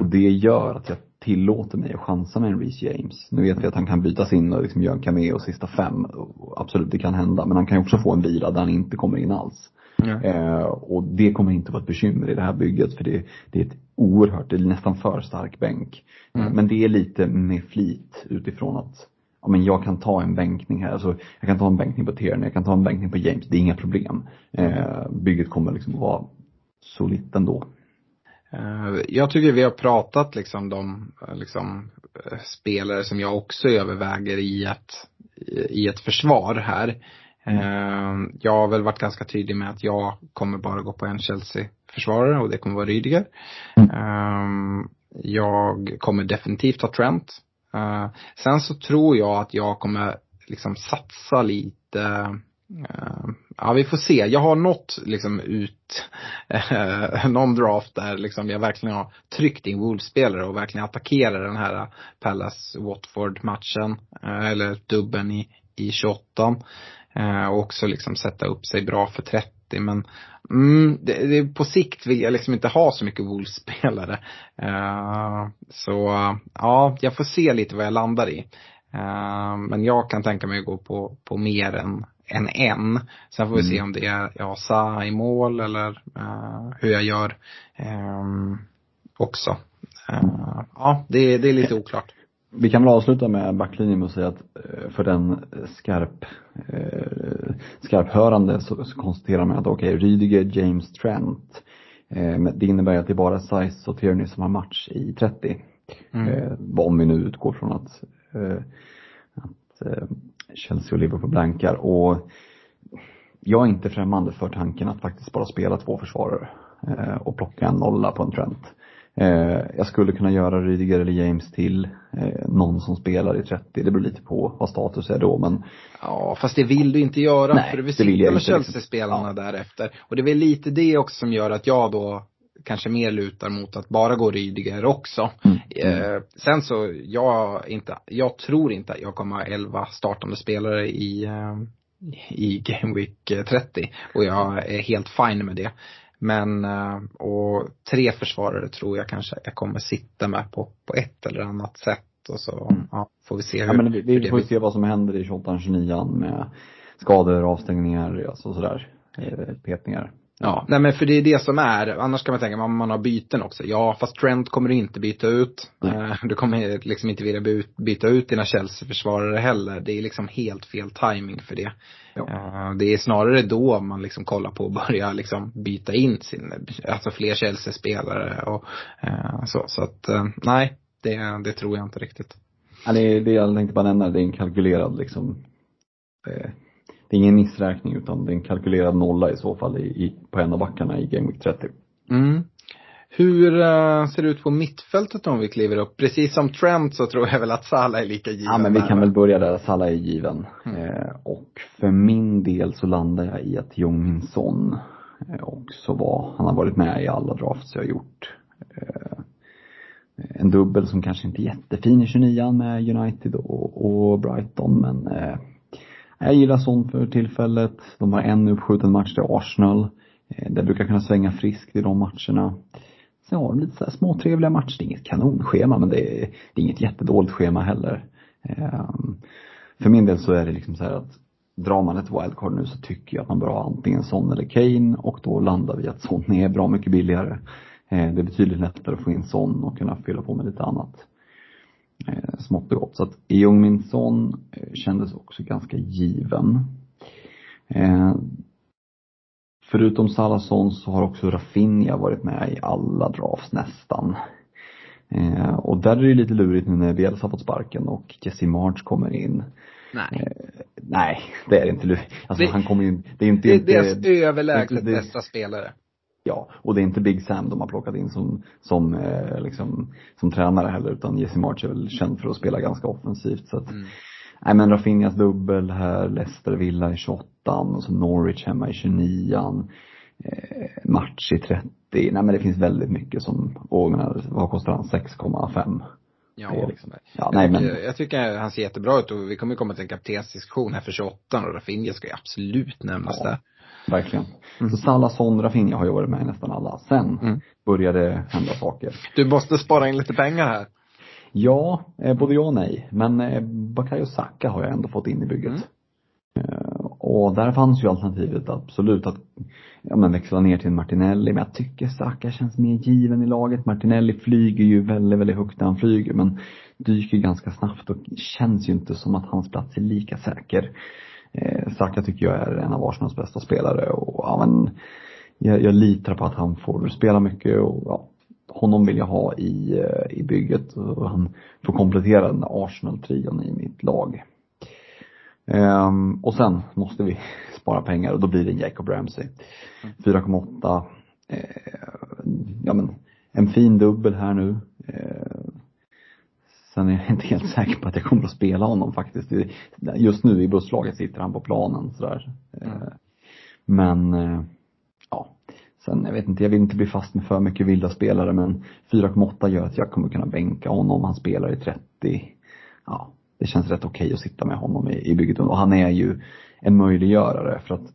Och det gör att jag tillåter mig att chansa med en Reece James. Nu vet vi att han kan bytas in och liksom göra en cameo sista fem. Absolut, det kan hända. Men han kan ju också få en vila där han inte kommer in alls. Mm. Eh, och det kommer inte vara ett bekymmer i det här bygget för det, det är ett oerhört, det är nästan för stark bänk. Mm. Men det är lite med flit utifrån att ja, men jag kan ta en bänkning här. Alltså, jag kan ta en bänkning på Tierney, jag kan ta en bänkning på James. Det är inga problem. Eh, bygget kommer liksom att vara solitt ändå. Uh, jag tycker vi har pratat liksom de liksom, uh, spelare som jag också överväger i ett, i ett försvar här. Mm. Jag har väl varit ganska tydlig med att jag kommer bara gå på en Chelsea-försvarare och det kommer vara Rydiger. Mm. Jag kommer definitivt ha Trent. Sen så tror jag att jag kommer liksom satsa lite Ja, vi får se. Jag har nått liksom ut eh, någon draft där liksom jag verkligen har tryckt in Wolves-spelare och verkligen attackerar den här Pallas-Watford-matchen. Eh, eller dubben i, i 28. Eh, och också liksom sätta upp sig bra för 30. Men mm, det, det, på sikt vill jag liksom inte ha så mycket Wolves-spelare. Eh, så ja, jag får se lite vad jag landar i. Eh, men jag kan tänka mig att gå på, på mer än, än en. Sen får vi mm. se om det är ja, Sa i mål eller uh, hur jag gör också. Uh, ja, det, det är lite oklart. Vi kan väl avsluta med backlinjen med att säga att för den skarp, skarphörande så, så konstaterar man att okej, okay, Rydiger, James Trent. Det innebär att det är bara Size och Tierney som har match i 30. Mm. Om vi nu utgår från att, att Chelsea och Liverpool blankar och jag är inte främmande för tanken att faktiskt bara spela två försvarare eh, och plocka en nolla på en Trent. Eh, jag skulle kunna göra Rydiger eller James till eh, någon som spelar i 30. Det beror lite på vad status är då men Ja fast det vill du inte göra Nej, för du vill sitta med liksom. Chelsea-spelarna Ja. därefter. Och det är väl lite det också som gör att jag då kanske mer lutar mot att bara gå Rydiger också. Mm. Eh, sen så, jag inte, jag tror inte att jag kommer ha 11 startande spelare i, eh, i Game Week eh, 30. Och jag är helt fine med det. Men, eh, och tre försvarare tror jag kanske jag kommer sitta med på, på ett eller annat sätt. Och så, ja, får vi se hur, Ja men vi, vi får blir. se vad som händer i 28 29 med skador, avstängningar, alltså sådär. Eh, petningar. Ja, nej men för det är det som är, annars kan man tänka man, man har byten också. Ja, fast Trent kommer du inte byta ut. Nej. Eh, Du kommer liksom inte vilja by- byta ut dina Chelsea-försvarare heller. Det är liksom helt fel timing för det. Ja. Eh, Det är snarare då man liksom kollar på att börja liksom byta in sin, alltså fler Chelsea-spelare och eh, så. Så att, nej, det, det tror jag inte riktigt. Ja, det, är- det jag tänkte bara nämna, det är en kalkylerad liksom eh, Det är ingen missräkning utan det är en kalkylerad nolla i så fall i, i, på en av backarna i Game Week 30. Mm. Hur eh, ser det ut på mittfältet om vi kliver upp? Precis som Trent så tror jag väl att Salah är lika given Ja men vi där, kan väl börja där, Salah är given. Mm. Eh, och för min del så landar jag i att Jong Min Son eh, också var, han har varit med i alla drafts jag har gjort. Eh, en dubbel som kanske inte är jättefin i 29 med United och, och Brighton men eh, jag gillar sånt för tillfället. De har en uppskjuten match till Arsenal. Eh, det brukar kunna svänga friskt i de matcherna. Sen har de lite så här småtrevliga matcher. Det är inget kanonschema men det är, det är inget jättedåligt schema heller. Ehm, för min del så är det liksom så här att drar man ett wildcard nu så tycker jag att man bör ha antingen Son eller Kane och då landar vi att Son är bra mycket billigare. Eh, det är betydligt lättare att få in Son och kunna fylla på med lite annat eh, smått och gott. Så att Eung Min Son eh, kändes också ganska given. Eh, förutom Salazon så har också Rafinha varit med i alla drafts nästan. Eh, och där är det lite lurigt nu när Bielsa har fått sparken och Jesse March kommer in. Nej. Nej, det är inte lurigt. Alltså Det- han kommer ju det är inte, Det är deras överlägset bästa spelare. Ja, och det är inte Big Sam de har plockat in som, som, eh, liksom, som tränare heller utan Jesse March är väl känd för att spela ganska offensivt så att Nej men Rafinhas dubbel här, Leicester Villa i 28 och så Norwich hemma i 29 eh, Match i 30. Nej men det finns väldigt mycket som, och menar, vad kostar han? 6,5? Ja. Det är liksom, ja jag, nej tycker, men, jag tycker han ser jättebra ut och vi kommer komma till en kaptensdiskussion här för 28 och Rafinha ska ju absolut nämnas Ja. där. Verkligen. Så Salah, Son, Rafinha har ju varit med i nästan alla. Sen Mm. började hända saker. Du måste spara in lite pengar här. Ja, eh, både ja och nej. Men eh, Bakayo Saka har jag ändå fått in i bygget. Mm. Eh, och där fanns ju alternativet absolut att ja, men växla ner till Martinelli. Men jag tycker Saka känns mer given i laget. Martinelli flyger ju väldigt, väldigt högt när han flyger men dyker ganska snabbt och känns ju inte som att hans plats är lika säker. Eh, Saka tycker jag är en av Arsenals bästa spelare och ja men jag, jag litar på att han får spela mycket och ja, honom vill jag ha i, eh, i bygget och han får komplettera den där Arsenal-trion i mitt lag. Ehm, och sen måste vi spara pengar och då blir det en Jacob Ramsey. 4,8. Ehm, ja men, en fin dubbel här nu. Ehm, sen är jag inte helt säker på att jag kommer att spela honom faktiskt. Just nu i busslaget sitter han på planen sådär. Mm. men, eh, ja. Sen, jag vet inte, jag vill inte bli fast med för mycket vilda spelare men 4,8 gör att jag kommer kunna bänka honom. Han spelar i 30. Ja, det känns rätt okej att sitta med honom i, i bygget. Och han är ju en möjliggörare för att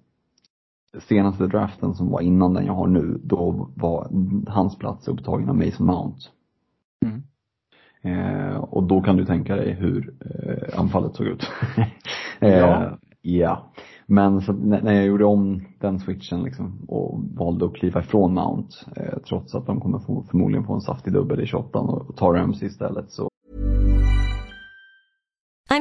senaste draften som var innan den jag har nu, då var hans plats upptagen av Mason Mount. Mm. Eh, och då kan du tänka dig hur eh, anfallet såg ut. eh, Ja. ja. Men så när jag gjorde om den switchen liksom och valde att kliva ifrån Mount, eh, trots att de kommer få, förmodligen få en saftig dubbel i 28 och ta Ramsey istället så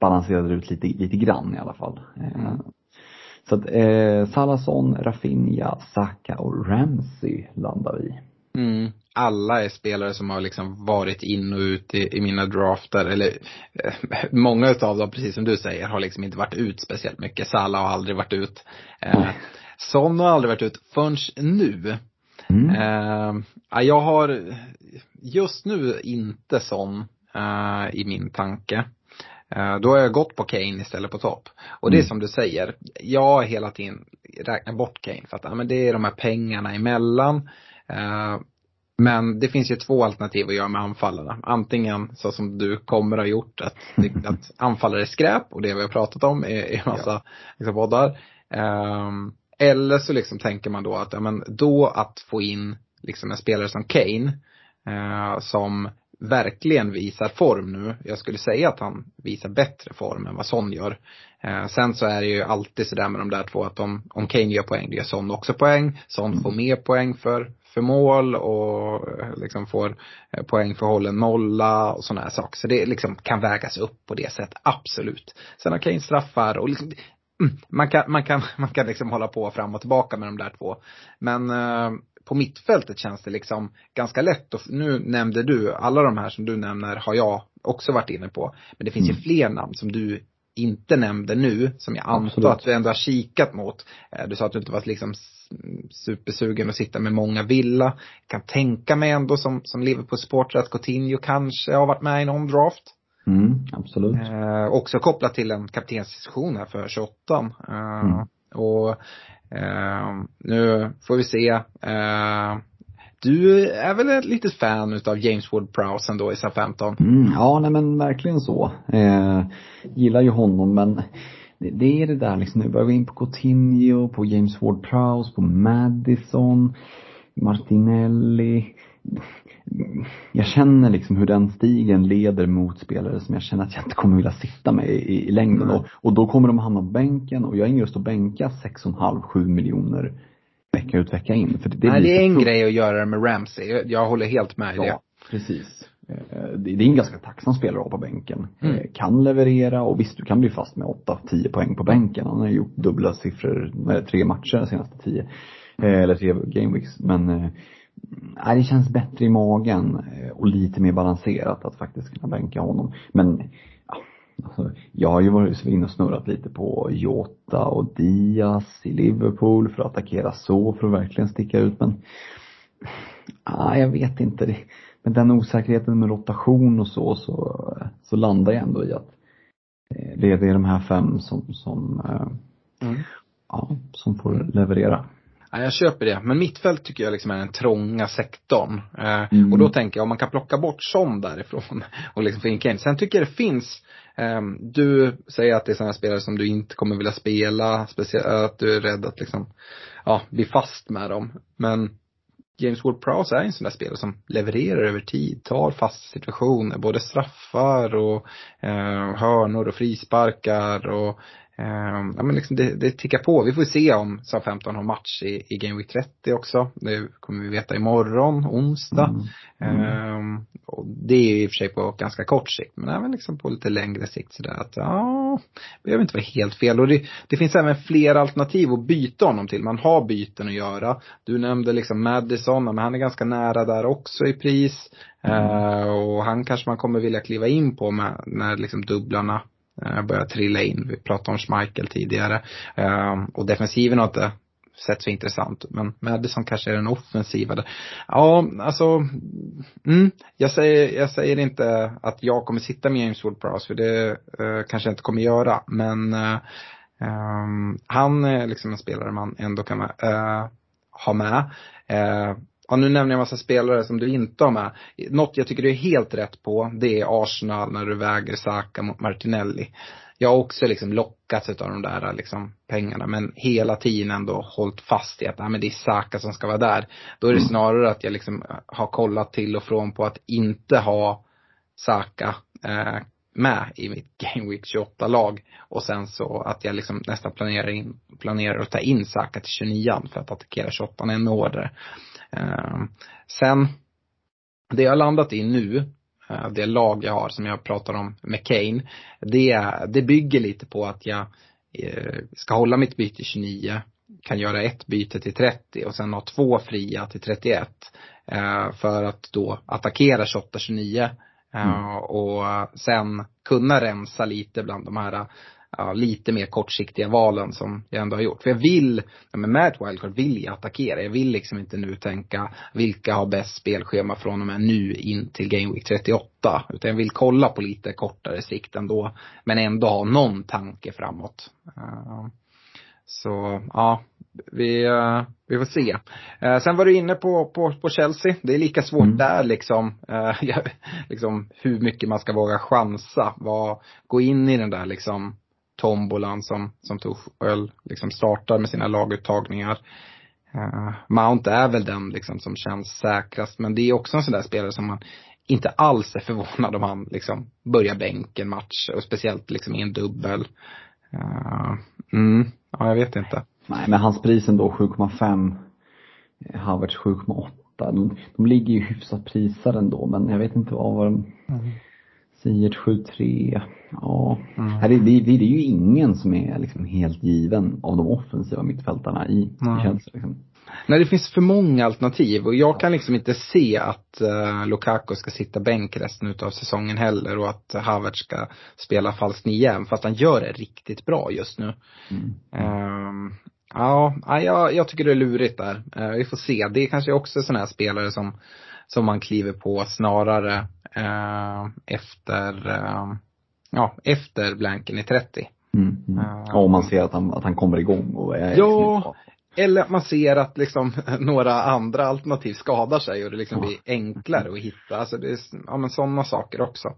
Balanserade ut lite, lite grann i alla fall. Eh, Så att eh, Salazon, Rafinha, Saka och Ramsey landar vi. Mm. Alla är spelare som har liksom varit in och ut i, i mina drafter, eller eh, många utav dem, precis som du säger, har liksom inte varit ut speciellt mycket. Salah har aldrig varit ut. Eh, Son har aldrig varit ut förrän nu. Mm. Eh, ja, jag har just nu inte Son eh, i min tanke. Eh, då har jag gått på Kane istället på topp. Och det är Mm. som du säger, jag har hela tiden räknat bort Kane för att ja, men det är de här pengarna emellan. Eh, men det finns ju två alternativ att göra med anfallarna. Antingen så som du kommer ha gjort, att, att anfallare är skräp och det vi har pratat om i, i massa liksom, poddar. Ehm, eller så liksom tänker man då att, ja men då att få in liksom en spelare som Kane, eh, som verkligen visar form nu. Jag skulle säga att han visar bättre form än vad Son gör. Eh, sen så är det ju alltid sådär med de där två att om, om Kane gör poäng, då gör Son också poäng. Son får mer poäng för, för mål och eh, liksom får eh, poäng för hållen nolla och sådana här saker. Så det liksom kan vägas upp på det sättet, absolut. Sen har Kane straffar och liksom, mm, man kan, man kan, man kan liksom hålla på fram och tillbaka med de där två. Men eh, på mittfältet känns det liksom ganska lätt och nu nämnde du, alla de här som du nämner har jag också varit inne på. Men det finns ju fler namn som du inte nämnde nu, som jag antar Absolut. att du ändå har kikat mot. Eh, Du sa att du inte var liksom supersugen att sitta med många villa. Jag kan tänka mig ändå som, som Liverpool-supporter att Coutinho kanske har varit med i någon draft. Mm, absolut. Eh, också kopplat till en kaptensdiskussion här för 28. Eh, Mm. Och eh, nu får vi se. Eh, du är väl ett litet fan utav James Ward-Prowse ändå i SA-15? Mm, ja, nej men verkligen så. Eh, gillar ju honom men det, det är det där liksom, nu börjar vi in på Coutinho, på James Ward-Prowse, på Madison, Martinelli. Jag känner liksom hur den stigen leder mot spelare som jag känner att jag inte kommer vilja sitta med i, i längden. Och, och då kommer de hamna på bänken och jag har ingen lust att bänka 6,5-7 miljoner vecka ut vecka in. För det, Nej, det är en grej att göra det med Ramsey. Jag, jag håller helt med i det. Ja, precis. Eh, Det det är en ganska tacksam spelare att ha på bänken. Mm. Eh, Kan leverera och visst, du kan bli fast med 8-10 poäng på bänken. Han har gjort dubbla siffror med tre matcher de senaste tio. Eh, Eller tre gameweeks. Men eh, nej, det känns bättre i magen eh, och lite mer balanserat att faktiskt kunna bänka honom. Men ja, alltså, jag har ju varit inne och snurrat lite på Jota och Diaz i Liverpool för att attackera så, för att verkligen sticka ut. Men ah, jag vet inte. Med den osäkerheten med rotation och så, så, så landar jag ändå i att eh, det, det är de här fem som, som, eh, Mm. ja, som får leverera. Ja, jag köper det. Men mittfält tycker jag liksom är den trånga sektorn. Eh, Mm. Och då tänker jag om man kan plocka bort Son därifrån och liksom få in Kane. Sen tycker jag det finns, eh, du säger att det är sådana spelare som du inte kommer vilja spela, speciellt att du är rädd att liksom, ja, bli fast med dem. Men James Ward-Prowse är en sån där spelare som levererar över tid, tar fasta situationer, både straffar och eh, hörnor och frisparkar och eh, ja men liksom det, det tickar på. Vi får se om SA-15 har match i, i Game Week 30 också. Det kommer vi veta imorgon, onsdag. Mm. Ehm, och det är i och för sig på ganska kort sikt, men även liksom på lite längre sikt sådär att ja, behöver inte vara helt fel. Och det, det finns även fler alternativ att byta honom till. Man har byten att göra. Du nämnde liksom Madison, men han är ganska nära där också i pris. Eh, och han kanske man kommer vilja kliva in på med, när liksom dubblarna Eh, börjar trilla in. Vi pratade om Schmeichel tidigare. Ehm, och defensiven har inte sett så intressant. Men Madison kanske är den offensiva där. Ja, alltså, mm, jag säger, jag säger inte att jag kommer sitta med James Ward-Prowse, för det eh, kanske jag inte kommer göra. Men eh, ehm, han är liksom en spelare man ändå kan eh, ha med. Eh, Ja, nu nämner jag en massa spelare som du inte har med. Något jag tycker du är helt rätt på, det är Arsenal när du väger Saka mot Martinelli. Jag har också liksom lockats av de där liksom pengarna, men hela tiden ändå hållit fast i att nej, men det är Saka som ska vara där. Då är det snarare att jag liksom har kollat till och från på att inte ha Saka eh, med i mitt Game Week 28-lag. Och sen så att jag liksom nästan planerar, in, planerar att ta in Saka till 29 för att attackera 28 ännu hårdare. Eh, sen, det jag har landat i nu, eh, det lag jag har som jag pratar om med Kane, det, det bygger lite på att jag eh, ska hålla mitt byte 29, kan göra ett byte till 30 och sen ha två fria till 31. Eh, för att då attackera 28-29 eh, och sen kunna rensa lite bland de här ja, lite mer kortsiktiga valen som jag ändå har gjort. För jag vill, ja, men med ett wildcard vill jag attackera. Jag vill liksom inte nu tänka vilka har bäst spelschema från och med nu in till Game Week 38. Utan jag vill kolla på lite kortare sikt ändå. Men ändå ha någon tanke framåt. Uh, så ja, vi, uh, vi får se. Uh, sen var du inne på, på, på Chelsea. Det är lika svårt Mm. där liksom, liksom hur mycket man ska våga chansa. Vad, gå in i den där liksom tombolan som, som Tuchel liksom startar med sina laguttagningar. Uh, Mount är väl den liksom som känns säkrast, men det är också en sån där spelare som man inte alls är förvånad om han liksom börjar bänken match och speciellt liksom i en dubbel. Uh, mm, ja jag vet inte. Nej men hans pris ändå 7,5. Havertz 7,8. De, de ligger ju hyfsat prisade ändå men jag vet inte vad var de mm. Siert 7-3. Ja. Mm. Det, det, det, är ju ingen som är liksom helt given av de offensiva mittfältarna i, mm. känns liksom. Nej, det finns för många alternativ och jag kan liksom inte se att uh, Lukaku ska sitta bänk resten utav säsongen heller och att Havertz ska spela falsk nia fast han gör det riktigt bra just nu. Mm. Uh, ja, jag, jag tycker det är lurigt där. Uh, vi får se. Det är kanske också sådana här spelare som, som man kliver på snarare efter, ja, efter blanken i 30. Mm, mm. Ja, om man ser att han, att han kommer igång och är Ja, eller att man ser att liksom några andra alternativ skadar sig och det liksom blir enklare att hitta. Alltså det är, ja men sådana saker också.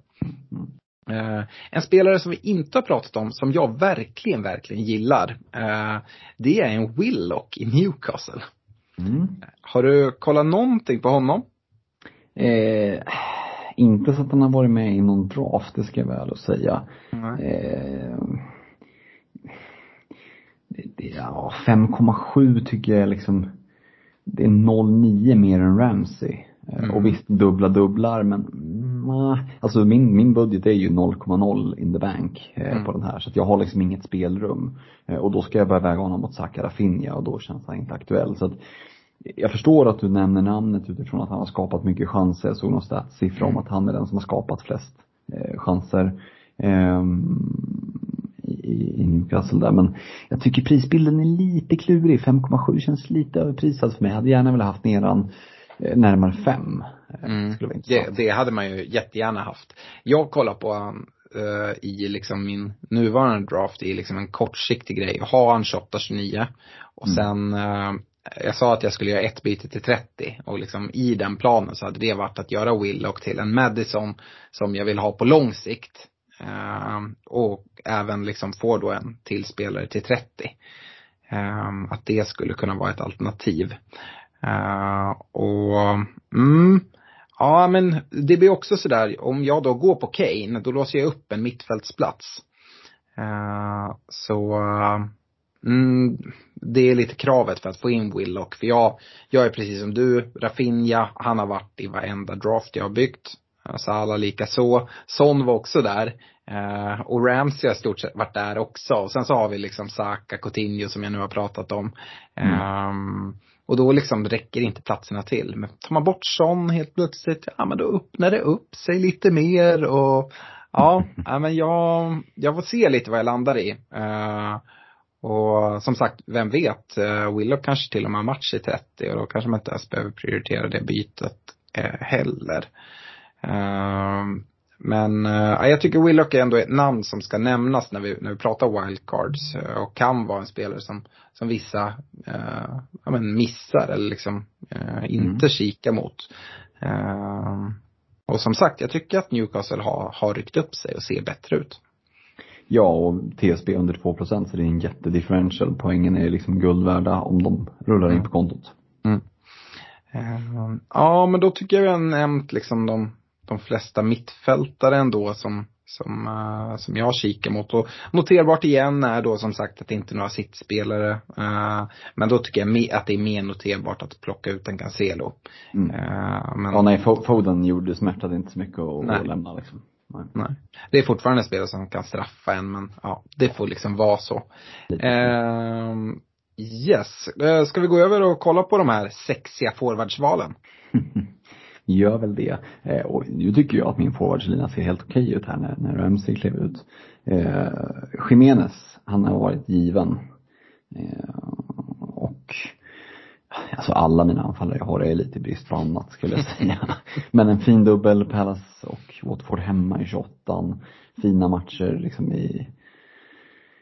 Uh, en spelare som vi inte har pratat om, som jag verkligen, verkligen gillar, uh, det är en Willock i Newcastle. Mm. Har du kollat någonting på honom? Eh, inte så att han har varit med i någon draft, det ska jag väl säga. Mm. Eh, ja, 5,7 tycker jag liksom, det är 0,9 mer än Ramsey. Eh, mm. Och visst, dubbla dubblar men, nah, alltså min, min budget är ju 0,0 in the bank eh, mm. på den här. Så att jag har liksom inget spelrum. Eh, och då ska jag börja väga honom mot Zaka Rafinha och då känns han inte aktuell. Så att jag förstår att du nämner namnet utifrån att han har skapat mycket chanser. Jag såg någon statssiffra om mm. att han är den som har skapat flest eh, chanser. Eh, i, i Newcastle där. Men jag tycker prisbilden är lite klurig. 5,7 känns lite överprisad för mig. Jag hade gärna velat haft nedan eh, närmare 5. Eh, mm. Det, det, hade man ju jättegärna haft. Jag kollar på han uh, i liksom min nuvarande draft i liksom en kortsiktig grej. Har han 28-29 och mm. sen uh, jag sa att jag skulle göra ett byte till 30 och liksom i den planen så hade det varit att göra Willock till en Madison som jag vill ha på lång sikt. Ehm, och även liksom få då en till spelare till 30. Ehm, att det skulle kunna vara ett alternativ. Ehm, och, mm, ja men det blir också sådär, om jag då går på Kane, då låser jag upp en mittfältsplats. så, mm, det är lite kravet för att få in Willock. För jag, jag är precis som du, Rafinha, han har varit i varenda draft jag har byggt. Salah lika så. Son var också där. Eh, och Ramsey har stort sett varit där också. Och sen så har vi liksom Saka, Coutinho som jag nu har pratat om. Mm. Um, och då liksom räcker inte platserna till. Men tar man bort Son helt plötsligt, ja men då öppnar det upp sig lite mer och ja, ja men jag, jag får se lite vad jag landar i. Uh, och som sagt, vem vet, uh, Willow kanske till och med har match i 30 och då kanske man inte ens behöver prioritera det bytet uh, heller. Ehm, men jag tycker Willock är ändå ett namn som ska nämnas när vi, när vi pratar wildcards och kan vara en spelare som, som vissa ja, men missar eller liksom inte mm. kikar mot. Ehm, och som sagt, jag tycker att Newcastle har, har ryckt upp sig och ser bättre ut. Ja, och TSB under 2 procent så det är en jättedifferential. Poängen är liksom guld värda om de rullar in på kontot. Mm. Ehm, ja, men då tycker jag vi har nämnt liksom de de flesta mittfältare ändå som, som, uh, som jag kikar mot. Och noterbart igen är då som sagt att det inte är några sittspelare. Uh, men då tycker jag att det är mer noterbart att plocka ut en Cancelo. Mm. Uh, men... Ja nej, Foden gjorde, smärtade inte så mycket att lämna liksom. Nej. nej. Det är fortfarande spelare som kan straffa en men ja, det får liksom vara så. Uh, yes, ska vi gå över och kolla på de här sexiga forwardsvalen? gör väl det. Eh, och nu tycker jag att min forwardslina ser helt okej ut här när, när Ramsey klev ut. Eh, Jiménez, han har varit given. Eh, Alltså alla mina anfallare jag har är lite brist på annat skulle jag säga. Men en fin dubbel, Palace och Watford hemma i 28 Fina matcher liksom i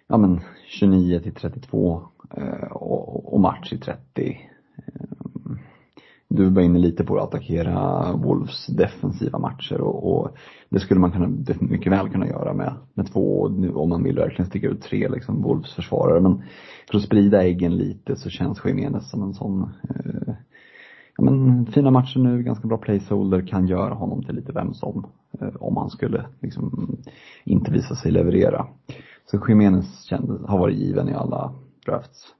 ja men 29 till 32 eh, och, och match i 30. Du var inne lite på att attackera Wolves defensiva matcher och, och det skulle man kunna, mycket väl kunna göra med, med två, om man vill verkligen sticka ut tre liksom Wolves försvarare. Men för att sprida äggen lite så känns Jiménez som en sån eh, ja, men, fina matcher nu, ganska bra placeholder, kan göra honom till lite vem som. Eh, om han skulle liksom inte visa sig leverera. Så Jiménez kändes, har varit given i alla drafts.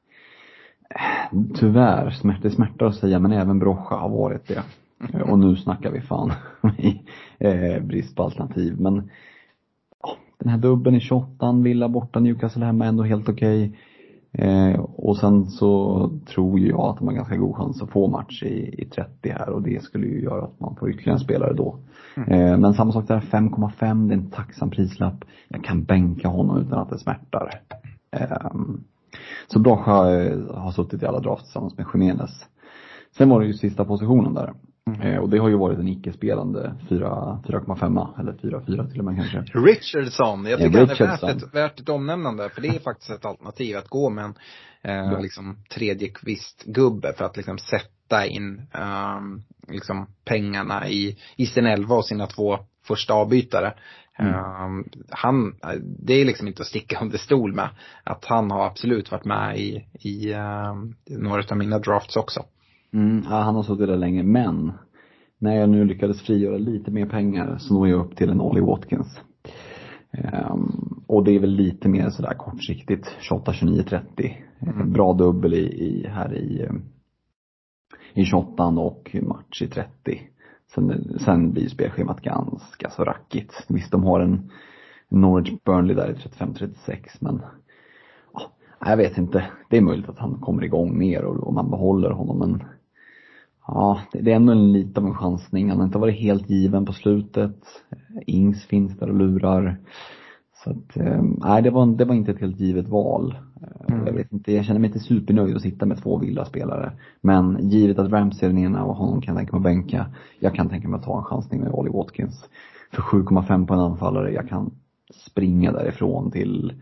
Tyvärr, det smärtar att säga, men även Brocha har varit det. Eh, och nu snackar vi fan i eh, brist på alternativ. Men ja, den här dubben i 28 Villa borta, Newcastle hemma ändå helt okej. Okay. Eh, och sen så tror jag att de har ganska god chans att få match i, i 30 här och det skulle ju göra att man får ytterligare en spelare då. Mm. Eh, men samma sak där, 5,5, det är en tacksam prislapp. Jag kan bänka honom utan att det smärtar. Eh, så Bracha eh, har suttit i alla drafts tillsammans med Jiménez. Sen var det ju sista positionen där. Mm. Eh, och det har ju varit en icke-spelande 4,5 eller 4,4 till och med kanske. Richardson, jag tycker ja, Richardson. han är värt ett, värt ett omnämnande. För det är faktiskt ett alternativ att gå med en eh, ja. liksom tredje kvist-gubbe för att liksom sätta in um, liksom pengarna i, i sin elva och sina två första avbytare. Mm. Um, han, det är liksom inte att sticka under stol med att han har absolut varit med i, i um, några av mina drafts också. Mm, ja, han har suttit där länge, men när jag nu lyckades frigöra lite mer pengar så når jag upp till en Ollie Watkins. Um, och det är väl lite mer sådär kortsiktigt, 28, 29, 30. Mm. Bra dubbel i, i, här i, i 28 och match i 30. Sen, sen blir spelschemat ganska så rackigt. Visst, de har en Norwich Burnley där i 35-36 men ja, jag vet inte. Det är möjligt att han kommer igång mer och, och man behåller honom men Ja, det är ändå en lite av en chansning. Han har inte varit helt given på slutet. Ings finns där och lurar. Så att, eh, nej det var, det var inte ett helt givet val. Eh, mm. Jag vet inte, jag känner mig inte supernöjd att sitta med två villaspelare. Men givet att Ramsey är den ena och honom kan jag tänka mig att bänka. Jag kan tänka mig att ta en chansning med Ollie Watkins. För 7,5 på en anfallare, jag kan springa därifrån till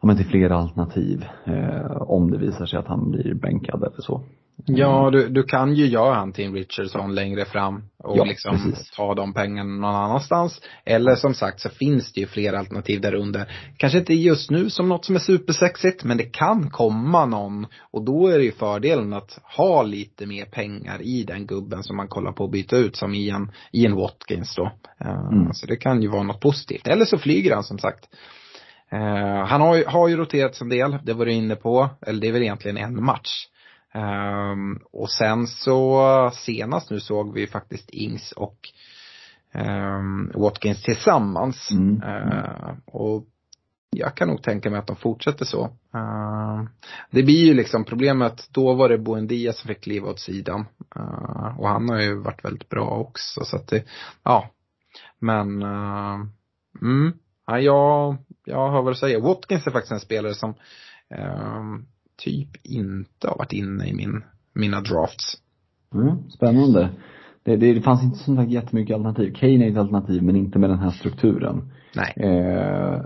ja, men till flera alternativ. Eh, om det visar sig att han blir bänkad eller så. Ja, du, du kan ju göra han till en Richardson längre fram och ja, liksom precis. ta de pengarna någon annanstans. Eller som sagt så finns det ju fler alternativ där under. Kanske inte just nu som något som är supersexigt, men det kan komma någon. Och då är det ju fördelen att ha lite mer pengar i den gubben som man kollar på att byta ut som i en, i en Watkins då. Uh, mm. Så det kan ju vara något positivt. Eller så flyger han som sagt. Uh, han har ju, har ju roterats en del, det var du inne på. Eller det är väl egentligen en match. Um, och sen så senast nu såg vi faktiskt Ings och um, Watkins tillsammans. Mm. Uh, och jag kan nog tänka mig att de fortsätter så. Uh, det blir ju liksom problemet, då var det Boendia som fick kliva åt sidan. Uh, och han har ju varit väldigt bra också så att det, ja. Men, uh, mm, ja, jag, jag har väl att säga, Watkins är faktiskt en spelare som um, typ inte har varit inne i min, mina drafts. Mm, spännande. Det, det, det fanns inte så jättemycket alternativ. Kane är ett alternativ men inte med den här strukturen. Nej. Eh,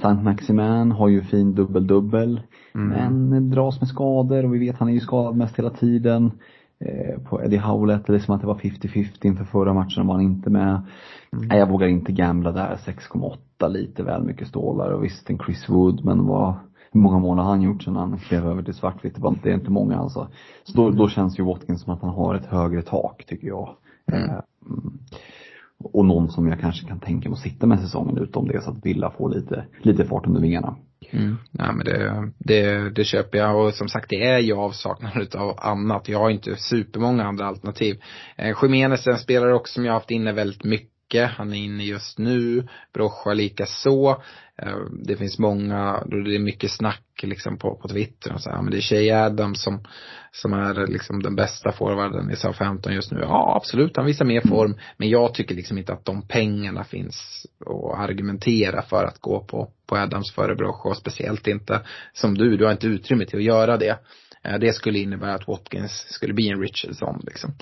Saint Maximan har ju fin dubbel-dubbel. Mm. Men dras med skador och vi vet han är ju skadad mest hela tiden. Eh, på Eddie Howlett, som att det var 50-50 inför förra matchen var han inte med. Mm. Nej, jag vågar inte gambla där. 6,8 lite väl mycket stålar och visst en Chris Wood men vad hur många mål har han gjort sedan han klev över till svartvitt? Det är inte många alltså. Så då, då känns ju Watkins som att han har ett högre tak, tycker jag. Mm. Eh, mm. Och någon som jag kanske kan tänka mig att sitta med säsongen ut om det är så att Villa får lite, lite fart under vingarna. Mm. Ja men det, det, det köper jag och som sagt det är ju avsaknad av annat. Jag har inte supermånga andra alternativ. Eh, Jiménez är en spelare också som jag har haft inne väldigt mycket. Han är inne just nu. Brocha lika så. Eh, det finns många, det är mycket snack liksom på, på Twitter och så här, men det är Shay Adams som, som är liksom den bästa forwarden i SA-15 just nu. Ja, absolut, han visar mer form, men jag tycker liksom inte att de pengarna finns att argumentera för att gå på, på Adams före Brocha och speciellt inte som du, du har inte utrymme till att göra det. Eh, det skulle innebära att Watkins skulle bli en Richardson liksom.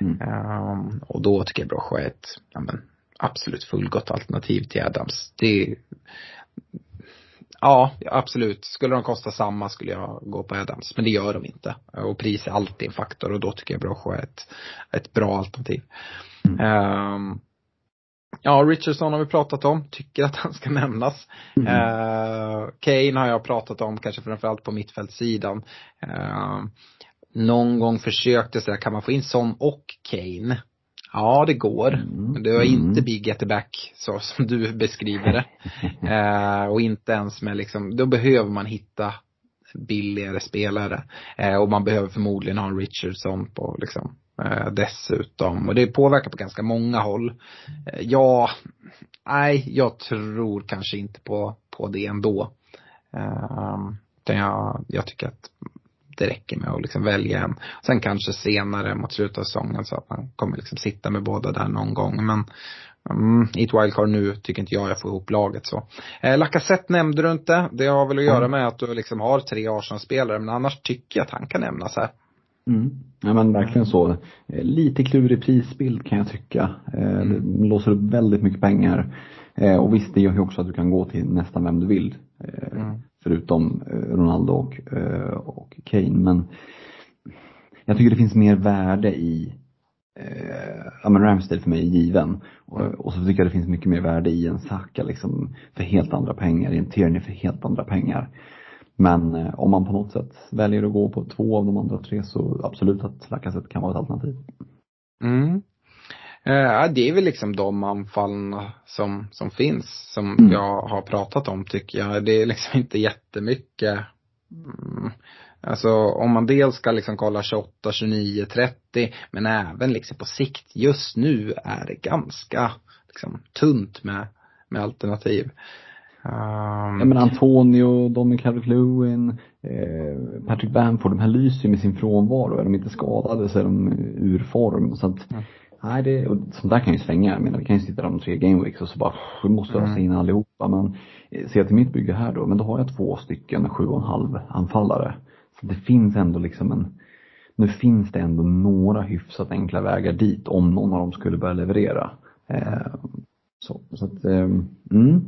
Mm. Um, och då tycker jag Brocha är ett, ja men, absolut fullgott alternativ till Adams. Det Ja, absolut. Skulle de kosta samma skulle jag gå på Adams. Men det gör de inte. Och pris är alltid en faktor och då tycker jag Brocho är ett, ett bra alternativ. Mm. Um, ja, Richardson har vi pratat om. Tycker att han ska nämnas. Mm. Uh, Kane har jag pratat om, kanske framförallt på mittfältssidan. Uh, någon gång försökte säga, kan man få in Son och Kane? Ja, det går. Mm. Men det var inte big get back så som du beskriver det. eh, och inte ens med liksom, då behöver man hitta billigare spelare. Eh, och man behöver förmodligen ha en Richardson på liksom, eh, dessutom. Och det påverkar på ganska många håll. Eh, ja, nej, jag tror kanske inte på, på det ändå. Eh, utan jag, jag tycker att det räcker med att liksom välja en. Sen kanske senare mot slutet av säsongen så att man kommer liksom sitta med båda där någon gång. Men mm, i ett wildcard nu tycker inte jag jag får ihop laget så. Eh, Lacazette nämnde du inte. Det har väl att göra med att du liksom har tre Arsenal-spelare. Men annars tycker jag att han kan nämnas här. Mm. Ja men verkligen så. Eh, Lite klurig prisbild kan jag tycka. Eh, Det låser upp väldigt mycket pengar. Eh, Och visst, det gör ju också att du kan gå till nästan vem du vill. eh, Förutom eh, Ronaldo och, eh, och Kane. Men jag tycker det finns mer värde i eh, ja men Ramsdale för mig är given. Och, och så tycker jag det finns mycket mer värde i en Saka liksom för helt andra pengar, i en Tierney för helt andra pengar. Men eh, om man på något sätt väljer att gå på två av de andra tre så absolut att Lacazette kan vara ett alternativ. Mm. Eh, ja, det är väl liksom de anfallen som, som finns, som Mm. jag har pratat om tycker jag. Det är liksom inte jättemycket. Mm. Alltså om man dels ska liksom kolla 28, 29, 30, men även liksom på sikt just nu är det ganska liksom tunt med, med alternativ. Um, Ja men Antonio, Dominic Calvert-Lewin, eh, Patrick Bamford, de här lyser ju med sin frånvaro. Är de inte skadade så är de ur form. Så att, nej det, och sånt där kan ju svänga. Jag menar vi kan ju sitta de tre gameweeks och så bara, vi måste ösa in allihopa. Men eh, ser jag till mitt bygge här då, men då har jag två stycken sju och en halv anfallare. Så det finns ändå liksom en, nu finns det ändå några hyfsat enkla vägar dit om någon av dem skulle börja leverera. Eh, så, så att, eh, mm.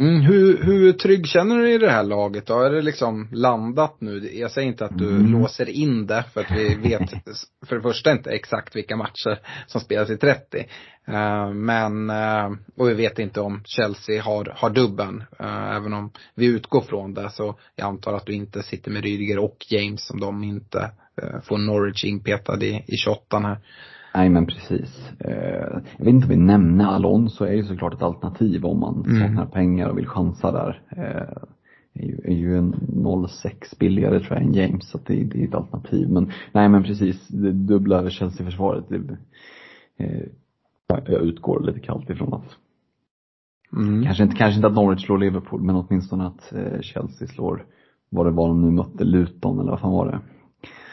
Mm, hur, hur trygg känner du dig i det här laget då? Är det liksom landat nu? Jag säger inte att du Mm. låser in det för att vi vet för det första inte exakt vilka matcher som spelas i 30. Eh, men, eh, och vi vet inte om Chelsea har, har dubben. Eh, även om vi utgår från det så jag antar att du inte sitter med Rydiger och James som de inte får Norwich inpetad i, i 28 här. Nej men precis. Eh, jag vet inte om vi nämner Alonso är ju såklart ett alternativ om man Mm. saknar pengar och vill chansa där. Eh, är ju, är ju en 0,6 billigare tror jag än James så det, det är ett alternativ. Men nej men precis, det dubbla Chelsea-försvaret. Det, eh, jag utgår lite kallt ifrån att Mm. Kanske inte, kanske inte att Norwich slår Liverpool men åtminstone att Chelsea slår vad det var de nu mötte, Luton eller vad fan var det?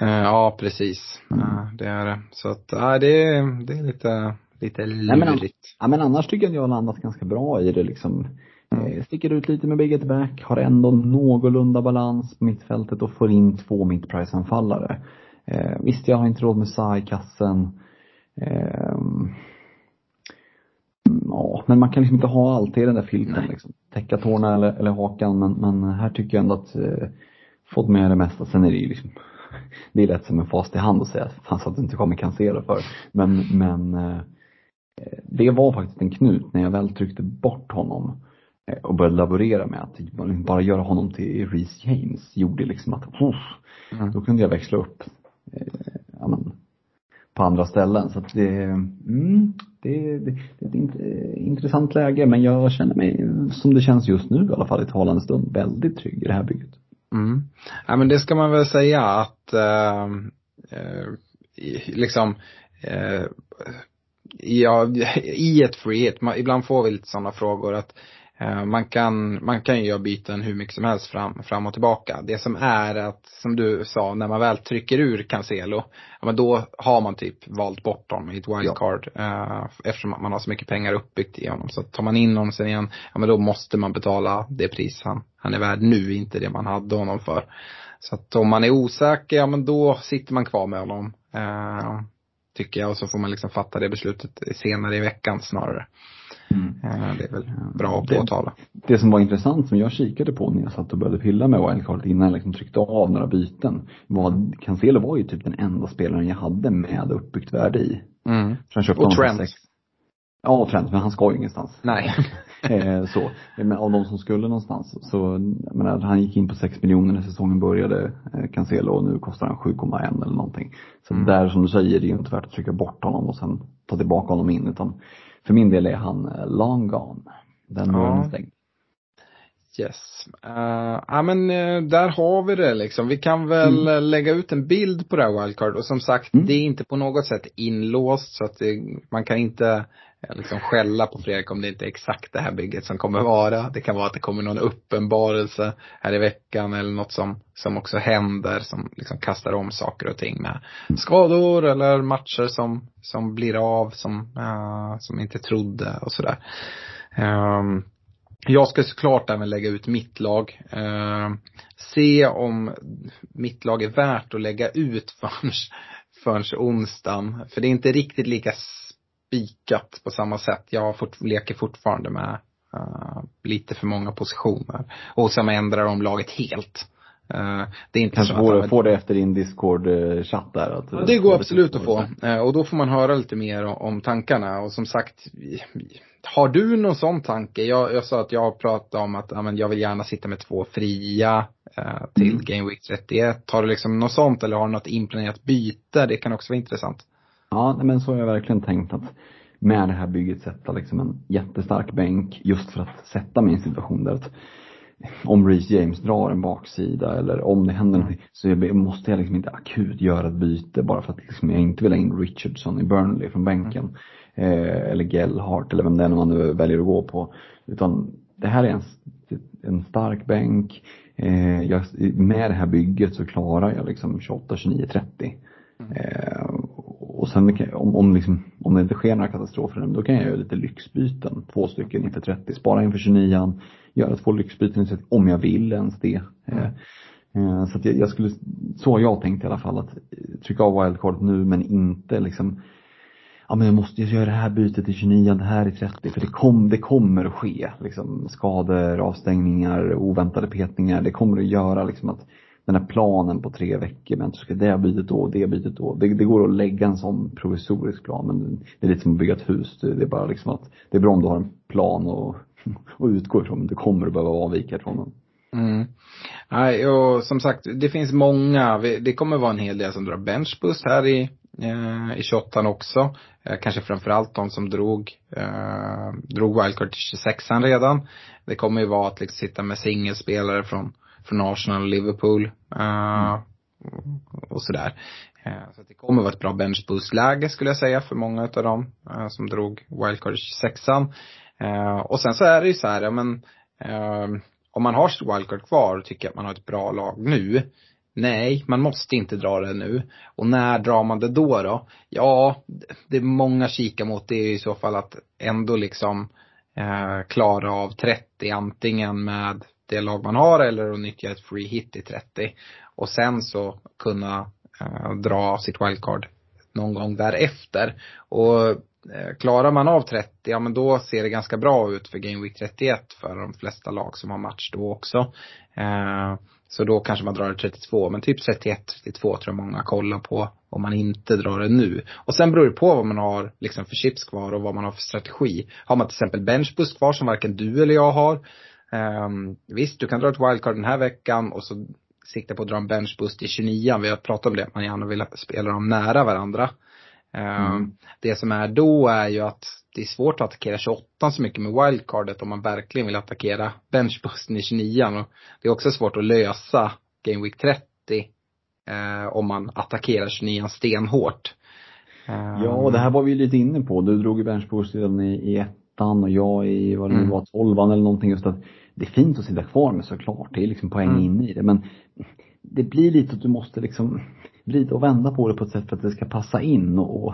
Eh, ja, precis. Eh, det är det. Så att, nej, det, är- det är lite, lite Nej, men, lurigt. ja, men annars tycker jag att jag har landat ganska bra i det liksom. Eh, sticker ut lite med big at back, har ändå någorlunda balans på mittfältet och får in två mittprice-anfallare. Eh, visst, jag har inte råd med Sa i kassen. Ehm, Ja, men man kan liksom inte ha allt i den där filten liksom. Täcka tårna eller, eller hakan men, men här tycker jag ändå att eh, fått med det mesta. Sen är det ju liksom det är lätt som en fast i hand att säga fan så att du inte kommer cancella för. Men, men eh, det var faktiskt en knut när jag väl tryckte bort honom eh, och började laborera med att bara göra honom till Reece James gjorde liksom att, uff, då kunde jag växla upp eh, men, på andra ställen. Så att det, mm, det, det, det är ett int- intressant läge men jag känner mig, som det känns just nu i alla fall i talande stund, väldigt trygg i det här bygget. Mm. Ja men det ska man väl säga att eh, eh, liksom eh, ja, i ett free hit, man, ibland får vi lite sådana frågor att man kan, man kan ju göra byten hur mycket som helst fram, fram och tillbaka. Det som är att, som du sa, när man väl trycker ur Cancelo, ja men då har man typ valt bort honom i ett wildcard. Eh, eftersom man har så mycket pengar uppbyggt i honom. Så tar man in honom sen igen, ja men då måste man betala det pris han, han är värd nu, inte det man hade honom för. Så att om man är osäker, ja men då sitter man kvar med honom. Eh, tycker jag och så får man liksom fatta det beslutet senare i veckan snarare. Eh, det är väl bra att Det- påtala. Det som var intressant som jag kikade på när jag satt och började pilla med wildcardet innan jag liksom tryckte av några byten var Cancelo var ju typ den enda spelaren jag hade med uppbyggt värde i. Mm. Och Trent. sex. Ja, främst, men han ska ju ingenstans. Nej. eh, så. Men av de som skulle någonstans, så, jag menar, han gick in på 6 miljoner när säsongen började, eh, Cancelo, och nu kostar han 7,1 eller någonting. Så Mm. där som du säger, det är ju inte värt att trycka bort honom och sen ta tillbaka honom in, utan för min del är han eh, long gone. Den Ja. dörren är stängd. Yes. Uh, ja men eh, där har vi det liksom. Vi kan väl eh, lägga ut en bild på det här wildcard och som sagt Mm. det är inte på något sätt inlåst så att det, man kan inte liksom skälla på Fredrik om det inte är exakt det här bygget som kommer vara. Det kan vara att det kommer någon uppenbarelse här i veckan eller något som, som också händer som liksom kastar om saker och ting med skador eller matcher som, som blir av som, uh, som inte trodde och sådär. Um, jag ska såklart även lägga ut mitt lag. Eh, se om mitt lag är värt att lägga ut förrän, förrän onsdagen. För det är inte riktigt lika spikat på samma sätt. Jag fort, leker fortfarande med eh, lite för många positioner. Och sen ändrar de laget helt. Eh, det är inte Kanske så att, får det efter din Discord-chatt där. Att, Ja, det går absolut att få. Eh, Och då får man höra lite mer om tankarna. Och som sagt, har du någon sån tanke? Jag, jag sa att jag pratade om att ja, men jag vill gärna sitta med två fria eh, till Mm. Game Week 31. Har du liksom något sånt eller har du något inplanerat byte? Det kan också vara intressant. Ja, men så har jag verkligen tänkt att med det här bygget sätta liksom en jättestark bänk just för att sätta en situation där att om Reece James drar en baksida eller om det händer någonting så jag, måste jag liksom inte akut göra ett byte bara för att liksom jag inte vill ha in Richardson i Burnley från bänken. Eh, eller Gellhart eller vem det är man nu väljer att gå på. Utan det här är en, en stark bänk. Eh, jag, med det här bygget så klarar jag liksom 28, 29, 30. Eh, och sen om, om, liksom, om det inte sker några katastrofer, då kan jag göra lite lyxbyten. Två stycken inför 30, spara inför 29 göra två lyxbyten inför 30, om jag vill ens det. Eh, eh, så jag, jag skulle, så har jag tänkt i alla fall, att trycka av wildcard nu men inte liksom Ja men jag måste ju göra det här bytet i 29, det här i 30 för det, kom, det kommer att ske. Liksom, skador, avstängningar, oväntade petningar. Det kommer att göra liksom att den här planen på tre veckor men ska det bytet då, det bytet då. Det, det går att lägga en sån provisorisk plan men det är lite som att bygga ett hus. Det, det är bara liksom att det är bra om du har en plan och, och utgå ifrån men du kommer att behöva avvika från den. Mm. Nej, och som sagt, det finns många. Det kommer vara en hel del som drar benchbus här i, eh, i 28 också. Eh, kanske framförallt de som drog, eh, drog wildcard till 26an redan. Det kommer ju vara att liksom sitta med singelspelare från, från Arsenal och Liverpool. Uh, och- sådär. Eh, så att det kommer vara ett bra benchboost-läge skulle jag säga för många utav dem eh, som drog wildcard 26an. Och sen så är det ju så här, ja men om man har sitt wildcard kvar och tycker att man har ett bra lag nu. Nej, man måste inte dra det nu. Och när drar man det då då? Ja, det är många kikar mot det är i så fall att ändå liksom klara av 30 antingen med det lag man har eller att nyttja ett free hit i 30. Och sen så kunna eh, dra sitt wildcard någon gång därefter. Och eh, klarar man av 30, ja men då ser det ganska bra ut för Game Week 31 för de flesta lag som har match då också. Eh, så då kanske man drar det 32, men typ 31, 32 tror jag många kollar på om man inte drar det nu. Och sen beror det på vad man har liksom för chips kvar och vad man har för strategi. Har man till exempel benchboost kvar som varken du eller jag har. Um, visst, du kan dra ett wildcard den här veckan och så sikta på att dra en benchboost i 29 Vi har pratat om det, att man gärna vill spela dem nära varandra. Um, Det som är då är ju att det är svårt att attackera 28 så mycket med wildcardet om man verkligen vill attackera benchboosten i 29 och Det är också svårt att lösa Game Week 30 eh, om man attackerar 29 stenhårt. Ja, och det här var vi ju lite inne på. Du drog ju benchboost redan i, i ettan och jag i, vad det nu Mm. var, tolvan eller någonting. Just att det är fint att sitta kvar med såklart. Det är liksom poäng Mm. inne i det. Men det blir lite att du måste liksom vrida och vända på det på ett sätt för att det ska passa in och, och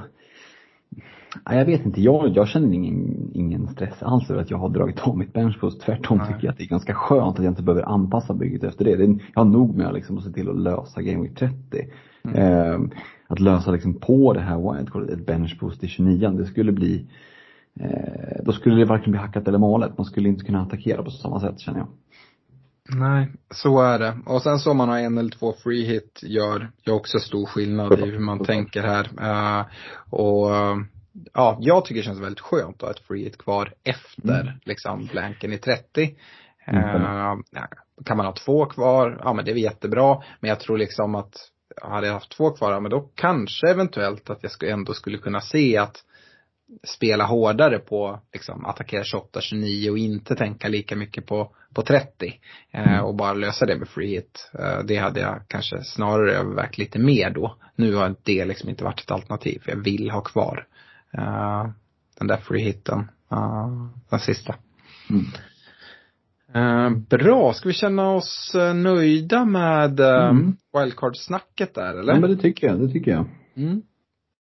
Ja, jag vet inte, jag, jag känner ingen, ingen stress alls över att jag har dragit av mitt benchboost. Tvärtom Nej. tycker jag att det är ganska skönt att jag inte behöver anpassa bygget efter det. det är, jag har nog med liksom att se till att lösa Game Week 30. Eh, att lösa liksom på det här wildcardet, ett benchboost i 29 det skulle bli eh, då skulle det varken bli hackat eller malet. Man skulle inte kunna attackera på samma sätt känner jag. Nej, så är det. Och sen så om man har en eller två free hit gör, gör också stor skillnad i hur man tänker här. Eh, och eh, ja, jag tycker det känns väldigt skönt att ha ett free hit kvar efter Mm. liksom blanken i 30. Mm. Eh, ja, kan man ha två kvar, ja men det är väl jättebra. Men jag tror liksom att hade jag haft två kvar, ja, men då kanske eventuellt att jag skulle, ändå skulle kunna se att spela hårdare på liksom attackera 28, 29 och inte tänka lika mycket på, på 30. Eh, och bara lösa det med free hit. Eh, det hade jag kanske snarare övervägt lite mer då. Nu har det liksom inte varit ett alternativ. Jag vill ha kvar eh, den där free hiten. eh, den sista. Mm. Eh, bra, ska vi känna oss eh, nöjda med eh, Mm. wildcard-snacket där eller? Ja, men det tycker jag, det tycker jag. Mm.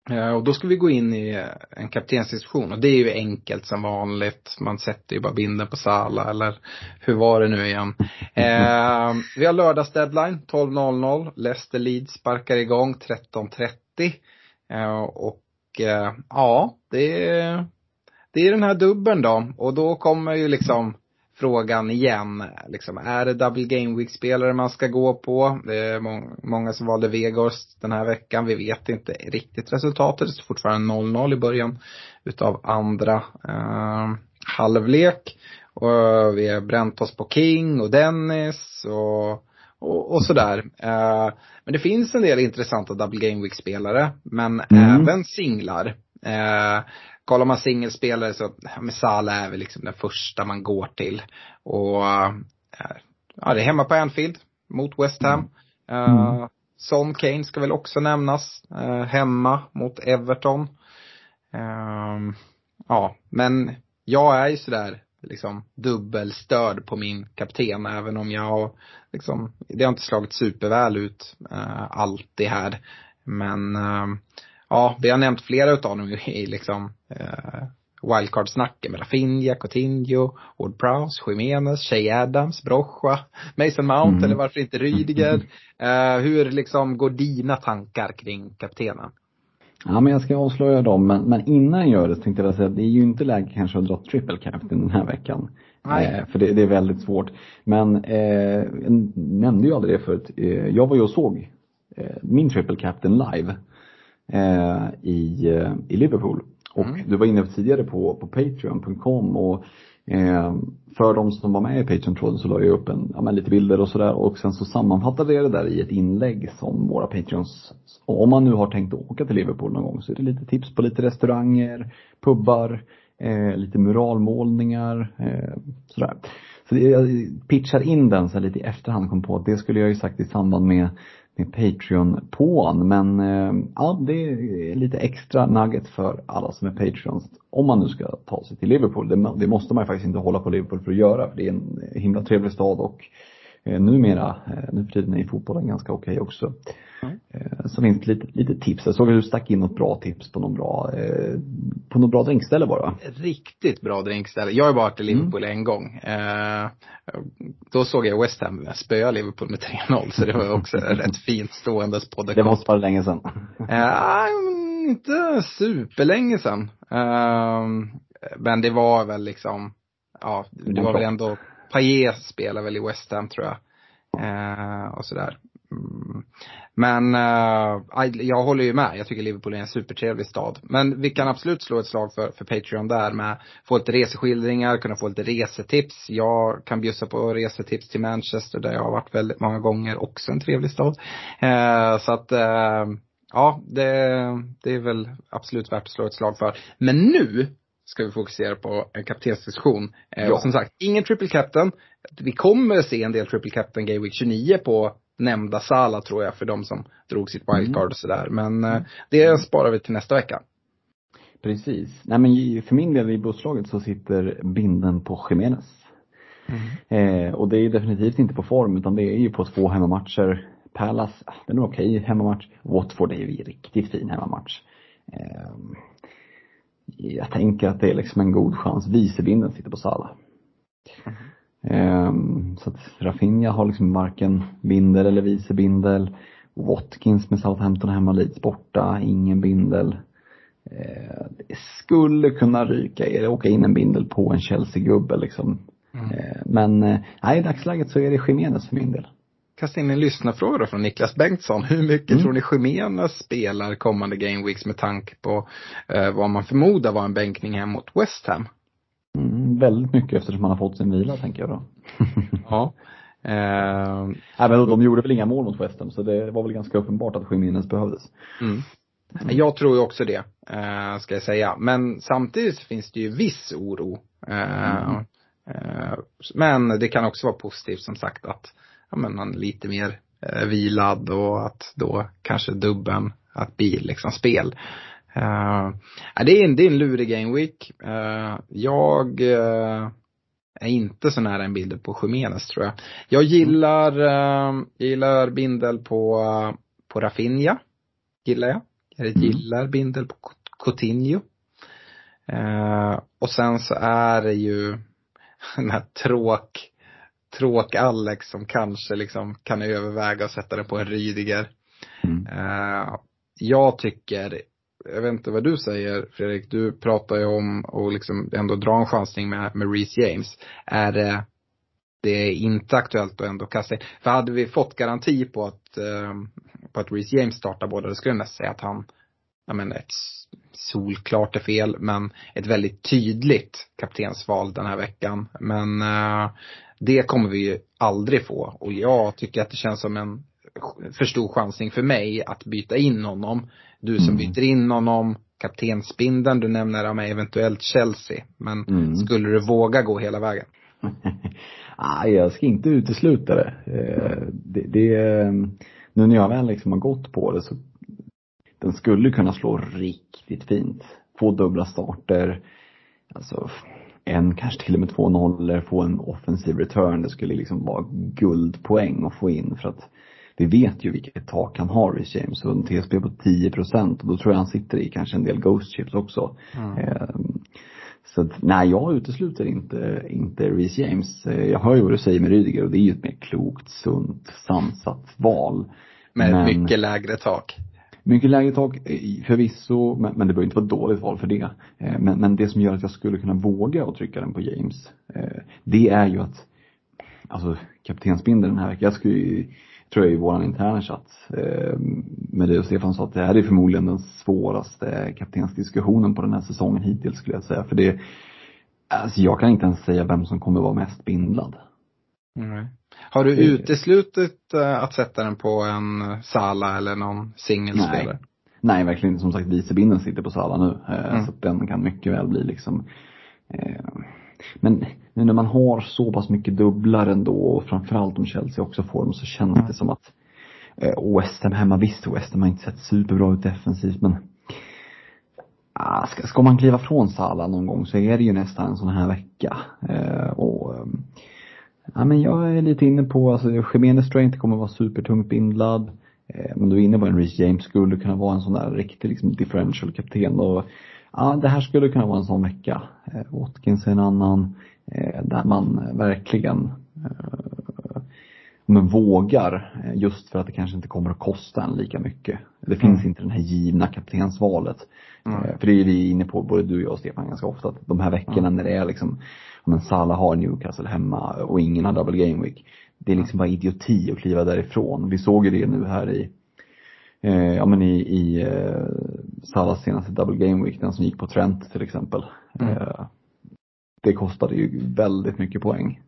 Eh, Och då ska vi gå in i eh, en kaptensdiskussion och det är ju enkelt som vanligt. Man sätter ju bara binden på Sala eller hur var det nu igen. Eh, vi har lördagsdeadline 12.00. Leicester Leeds sparkar igång 13.30. Eh, och eh, ja, det är, det är den här dubben då. Och då kommer ju liksom frågan igen. Liksom, är det double game week spelare man ska gå på? Det är må- många som valde Vegors den här veckan. Vi vet inte riktigt resultatet. Det står fortfarande 0-0 i början utav andra eh, halvlek. Och vi har bränt oss på King och Dennis och, och, och sådär. Eh, men det finns en del intressanta double game week spelare. Men Mm. även singlar. Eh, kollar man singelspelare så, men Salah är väl liksom den första man går till. Och, eh, ja det är hemma på Anfield mot West Ham. Mm. Son Kane ska väl också nämnas, eh, hemma mot Everton. Ehm, ja, men jag är ju sådär liksom dubbelstörd på min kapten även om jag har liksom, det har inte slagit superväl ut eh, alltid här. Men ehm, ja, vi har nämnt flera utav dem i liksom eh, wildcard-snacket med Rafinha, Coutinho, Ward Prowse, Jimenez, Shay Adams, Brocha, Mason Mount Mm. eller varför inte Rydiger. Eh, hur liksom går dina tankar kring kaptenen? Ja men jag ska avslöja dem, men, men innan jag gör det tänkte jag säga att det är ju inte läge kanske att dra triple captain den här veckan. Nej. Eh, för det, det är väldigt svårt. Men eh, jag nämnde ju aldrig det förut. Eh, jag var ju och såg eh, min triple captain live i, eh, i Liverpool. Och Mm. du var inne tidigare på, på Patreon.com och eh, för de som var med i Patreon-tråden så la jag upp en, ja, men lite bilder och sådär och sen så sammanfattade jag det där i ett inlägg som våra Patreons, om man nu har tänkt att åka till Liverpool någon gång så är det lite tips på lite restauranger, pubbar, eh, lite muralmålningar, eh, sådär. Så jag pitchar in den så lite i efterhand kom på att det skulle jag ju sagt i samband med med Patreon-påan. Men eh, ja, det är lite extra nugget för alla som är Patreons. Om man nu ska ta sig till Liverpool. Det, det måste man ju faktiskt inte hålla på Liverpool för att göra. För det är en himla trevlig stad och eh, numera, eh, nu för tiden är fotbollen ganska okej också. Eh, så finns det lite, lite tips. Jag såg att du stack in något bra tips på någon bra, eh, på något bra drinkställe bara. Riktigt bra drinkställe. Jag har varit i Liverpool en gång. Eh, då såg jag West Ham spöa Liverpool med 3-0 så det var också rätt fint ståendes på Det var bara länge sedan. Eh, inte superlänge sedan. Eh, men det var väl liksom, ja, det var väl ändå, Payet spelar väl i West Ham tror jag. Eh, och sådär. Mm. Men eh, jag håller ju med. Jag tycker Liverpool är en supertrevlig stad. Men vi kan absolut slå ett slag för, för Patreon där med få lite reseskildringar, kunna få lite resetips. Jag kan bjussa på resetips till Manchester där jag har varit väldigt många gånger. Också en trevlig stad. Eh, så att eh, ja, det, det är väl absolut värt att slå ett slag för. Men nu ska vi fokusera på en kaptensdiskussion. Eh, Ja. Och som sagt, ingen triple captain. Vi kommer se en del triple captain Game Week 29 på nämnda Sala tror jag för de som drog sitt wildcard och sådär. Men eh, det sparar vi till nästa vecka. Precis. Nej men för min del i busslaget så sitter binden på Jimenez. Eh, och det är definitivt inte på form utan det är ju på två hemmamatcher. Palace, ah, den är okej hemmamatch. Watford är ju riktigt fin hemmamatch. Eh, jag tänker att det är liksom en god chans. Vicebinden sitter på Salah. Eh, så att Rafinha har liksom varken bindel eller vicebindel. Watkins med Southampton hemma, Leeds borta, ingen bindel. Eh, det skulle kunna ryka, det åka in en bindel på en Chelsea-gubbe liksom. Eh, men eh, nej, i dagsläget så är det Jimenez för min del. Kasta in en lyssnarfråga då från Niklas Bengtsson. Hur mycket Mm. tror ni Jiménez spelar kommande Game Weeks med tanke på eh, vad man förmodar var en bänkning hem mot West Ham? Mm, väldigt mycket eftersom han har fått sin vila tänker jag då. Ja. Eh, Nej men de gjorde väl inga mål mot West Ham så det var väl ganska uppenbart att Jiménez behövdes. mm. Jag tror ju också det, eh, ska jag säga. Men samtidigt finns det ju viss oro. Eh, Mm. eh, men det kan också vara positivt som sagt att ja, men han är lite mer eh, vilad och att då kanske dubben, att bli liksom spel. Ja, det, är en, det är en lurig game week. Eh, jag eh, är inte så nära en bild på Jiménez tror jag. Jag gillar, eh, jag gillar bindel på, på Rafinha. Gillar jag. Jag Mm. gillar bindel på Coutinho. Och sen så är det ju den här tråk, tråk Alex som kanske liksom kan överväga att sätta det på en Rydiger. Mm. Eh, jag tycker, jag vet inte vad du säger Fredrik, du pratar ju om att liksom ändå dra en chansning med, med Reece James. Är det, det är inte aktuellt att ändå kasta in. För hade vi fått garanti på att, eh, på att Reece James startar båda, då skulle jag nästan säga att han, ja men ett solklart är fel, men ett väldigt tydligt kaptensval den här veckan. Men eh, det kommer vi ju aldrig få. Och jag tycker att det känns som en för stor chansning för mig att byta in honom. Du som Mm. byter in honom, kaptensbindeln, du nämner men eventuellt Chelsea. Men Mm. skulle du våga gå hela vägen? Nej, jag ska inte utesluta det. Eh, det, det. Nu när jag väl liksom har gått på det så den skulle kunna slå riktigt fint. Få dubbla starter, alltså en, kanske till och med två nollor, få en offensiv return. Det skulle liksom vara guldpoäng att få in för att vi vet ju vilket tak han har i James och en TSB på 10 procent och då tror jag han sitter i kanske en del Ghost chips också. Eh, så att, nej, jag utesluter inte, inte Reece James. Eh, Jag hör ju vad du säger med Rydiger och det är ju ett mer klokt, sunt, sansat val. Med Men- mycket lägre tak. Mycket lägre tak eh, förvisso, men, men det behöver inte vara ett dåligt val för det. Eh, Men, men det som gör att jag skulle kunna våga och trycka den på James, eh, det är ju att, alltså kaptensbindeln den här veckan, jag skulle ju, tror jag i våran interna chatt eh, med dig och Stefan sa att det här är förmodligen den svåraste kaptensdiskussionen på den här säsongen hittills skulle jag säga. För det, alltså jag kan inte ens säga vem som kommer vara mest bindlad. Mm. Har du uteslutit eh, att sätta den på en Sala eller någon singelspelare? Nej, verkligen inte. Som sagt, vicebindeln sitter på Salah nu. Eh, Mm. Så den kan mycket väl bli liksom eh, Men nu när man har så pass mycket dubblar ändå och framförallt om Chelsea också får dem så känns Mm. det som att eh, West Ham hemma, visst West Ham har inte sett superbra ut defensivt men ah, ska, ska man kliva från Salah någon gång så är det ju nästan en sån här vecka. Eh, och eh, Ja men jag är lite inne på, alltså Jiménez tror jag inte kommer vara supertungt bindlad. Eh, Men du är inne på en Reece James skulle kunna vara en sån där riktig liksom differential kapten och ja det här skulle kunna vara en sån vecka. Eh, Watkins är en annan, eh, där man verkligen eh, men vågar eh, just för att det kanske inte kommer att kosta en lika mycket. Det finns inte det här givna kaptensvalet. Eh, För det är vi inne på, både du och jag och Stefan ganska ofta, att de här veckorna när det är liksom, om en Salah har Newcastle hemma och ingen har double game week. Det är liksom bara idioti att kliva därifrån. Vi såg ju det nu här i, eh, ja men i, i eh, Salahs senaste double game week, den som gick på Trent till exempel. Eh, det kostade ju väldigt mycket poäng.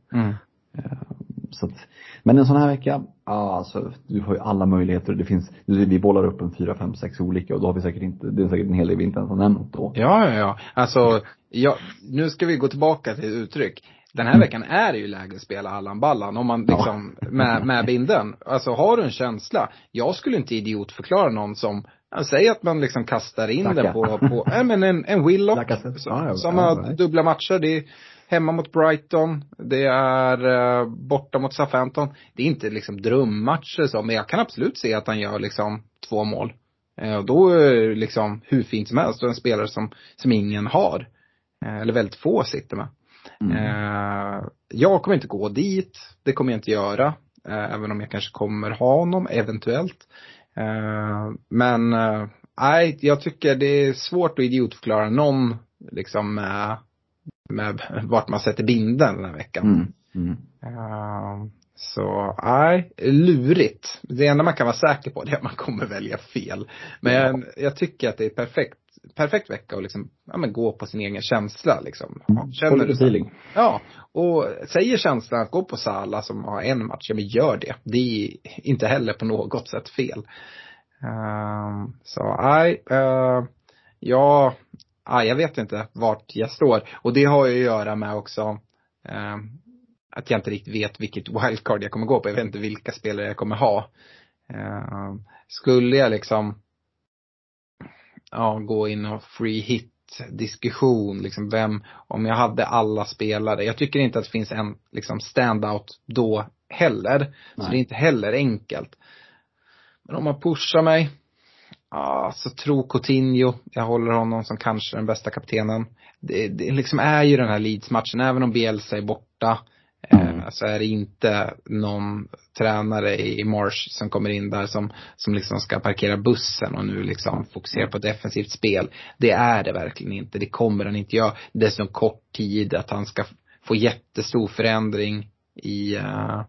Mm. Så att, men en sån här vecka, ja alltså du har ju alla möjligheter. Det finns, vi bollar upp en fyra, fem, sex olika och då har vi säkert inte, det är säkert en hel del vi inte ens har nämnt då. Ja, ja, ja. Alltså, ja, nu ska vi gå tillbaka till uttryck. Den här veckan är det ju läge att spela Allan Ballan om man liksom, med, med binden. Alltså har du en känsla, jag skulle inte idiotförklara någon som, ja, säg att man liksom kastar in Saka. den på, på, nej men en, en Willock. Som, Ja, ja, som ja, har dubbla matcher. Det är hemma mot Brighton. Det är uh, borta mot Southampton. Det är inte liksom drömmatcher så, men jag kan absolut se att han gör liksom två mål. Eh, Och då är det liksom hur fint som helst och en spelare som, som ingen har. Eh, Eller väldigt få sitter med. Eh, Jag kommer inte gå dit. Det kommer jag inte göra. eh, Även om jag kanske kommer ha honom eventuellt. Eh, Men eh, nej, jag tycker det är svårt att idiotförklara någon liksom med, med vart man sätter binden den här veckan. Mm. Mm. Eh, Så, nej, lurigt. Det enda man kan vara säker på det är att man kommer välja fel. Men jag, jag tycker att det är perfekt, perfekt vecka att liksom, ja men gå på sin egen känsla liksom. Få Känner du feeling. Ja, och säger känslan att gå på Sala som har en match, ja men gör det. Det är inte heller på något sätt fel. Ehm, så nej, uh, ja, nej, jag vet inte vart jag står. Och det har ju att göra med också ehm, att jag inte riktigt vet vilket wildcard jag kommer gå på. Jag vet inte vilka spelare jag kommer ha. Ehm, skulle jag liksom ja, gå in och free hit diskussion, liksom vem, om jag hade alla spelare. Jag tycker inte att det finns en liksom standout då heller. Så Nej. det är inte heller enkelt. Men om man pushar mig, ja, så tror Coutinho, jag håller honom som kanske den bästa kaptenen. Det, det liksom är ju den här Leeds-matchen, även om Bielsa är borta, Mm. eh, så är det inte någon tränare i Marsh som kommer in där som, som liksom ska parkera bussen och nu liksom fokusera på defensivt spel. Det är det verkligen inte. Det kommer han inte göra. Dessutom kort tid att han ska få jättestor förändring i, uh,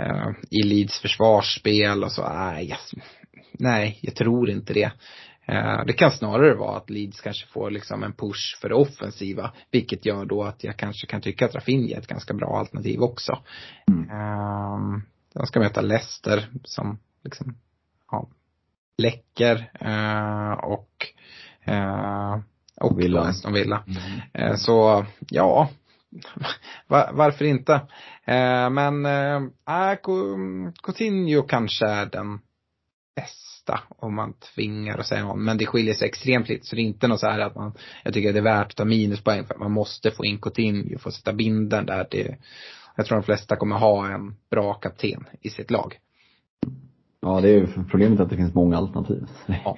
uh, i Leeds försvarsspel och så. Nej, jag, nej, jag tror inte det. Eh, Det kan snarare vara att Leeds kanske får liksom en push för det offensiva. Vilket gör då att jag kanske kan tycka att Rafinha är ett ganska bra alternativ också. Mm. Mm. De ska möta Leicester som liksom, ja, läcker eh, och eh, och Villa. Aston Villa. Mm. Så, ja. Va- varför inte? Men, äh, Co- Coutinho kanske är den bästa om man tvingar säga honom. Men det skiljer sig extremt lite. Så det är inte något så här att man, jag tycker det är värt att ta minuspoäng för att man måste få in Coutinho att sätta binden där. Det, jag tror de flesta kommer ha en bra kapten i sitt lag. Ja, det är ju problemet att det finns många alternativ. Ja.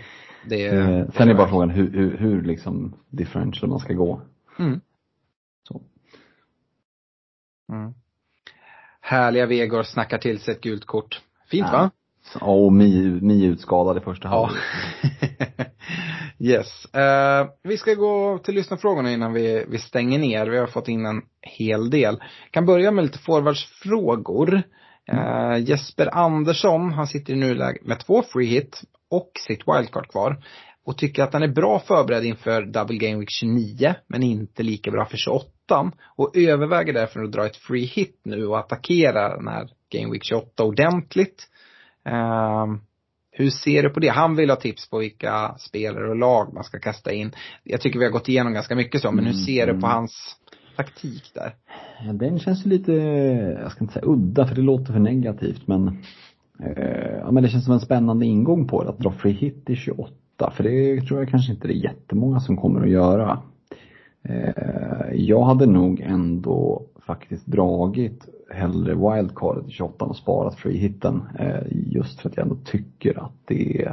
Det, Eh, Sen är bara frågan hur, hur, hur liksom differential man ska gå. Mm. Så. Mm. Härliga Vegor snackar till sig ett gult kort. Fint Ja. va? Ja, och Mi, Mi utskadad i första Ja. halvlek. yes. Eh, vi ska gå till lyssnarfrågorna innan vi, vi stänger ner. Vi har fått in en hel del. Kan börja med lite forwardsfrågor. Eh, Jesper Andersson, han sitter i nuläget med två free hit och sitt wildcard kvar. Och tycker att han är bra förberedd inför Double Game Week 29, men inte lika bra för 28. Och överväger därför att dra ett free hit nu och attackera den här Game Week 28 ordentligt. Ehm, hur ser du på det? Han vill ha tips på vilka spelare och lag man ska kasta in. Jag tycker vi har gått igenom ganska mycket så, men hur Mm, ser du på mm. hans taktik där? Den känns ju lite, jag ska inte säga udda för det låter för negativt men eh, ja men det känns som en spännande ingång på det att dra free hit i 28 för det tror jag kanske inte det är jättemånga som kommer att göra. Eh, jag hade nog ändå faktiskt dragit hellre wildcardet i 28 och sparat free hitten eh, just för att jag ändå tycker att det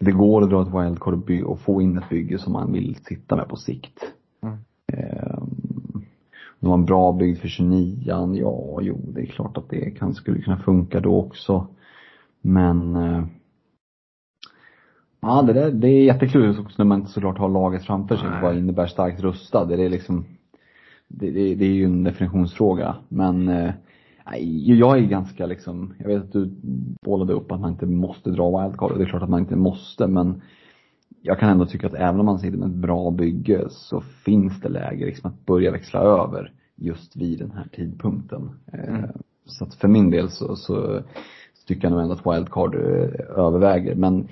det går att dra ett wildcard och, få in ett bygge som man vill sitta med på sikt. Mm. Ehm, de har en bra byggd för 29 ja jo det är klart att det kan, skulle kunna funka då också. Men eh, Ja det, där, det är jätteklurigt också när man inte såklart har laget framför sig. Nej. Vad innebär starkt rustad? Det är liksom det, det, det är ju en definitionsfråga. Men eh, jag är ganska liksom, jag vet att du bollade upp att man inte måste dra wildcard och det är klart att man inte måste men jag kan ändå tycka att även om man sitter med ett bra bygge så finns det läge liksom att börja växla över just vid den här tidpunkten. Eh, Mm. Så att för min del så, så tycker jag nog ändå att wildcard eh, överväger. Men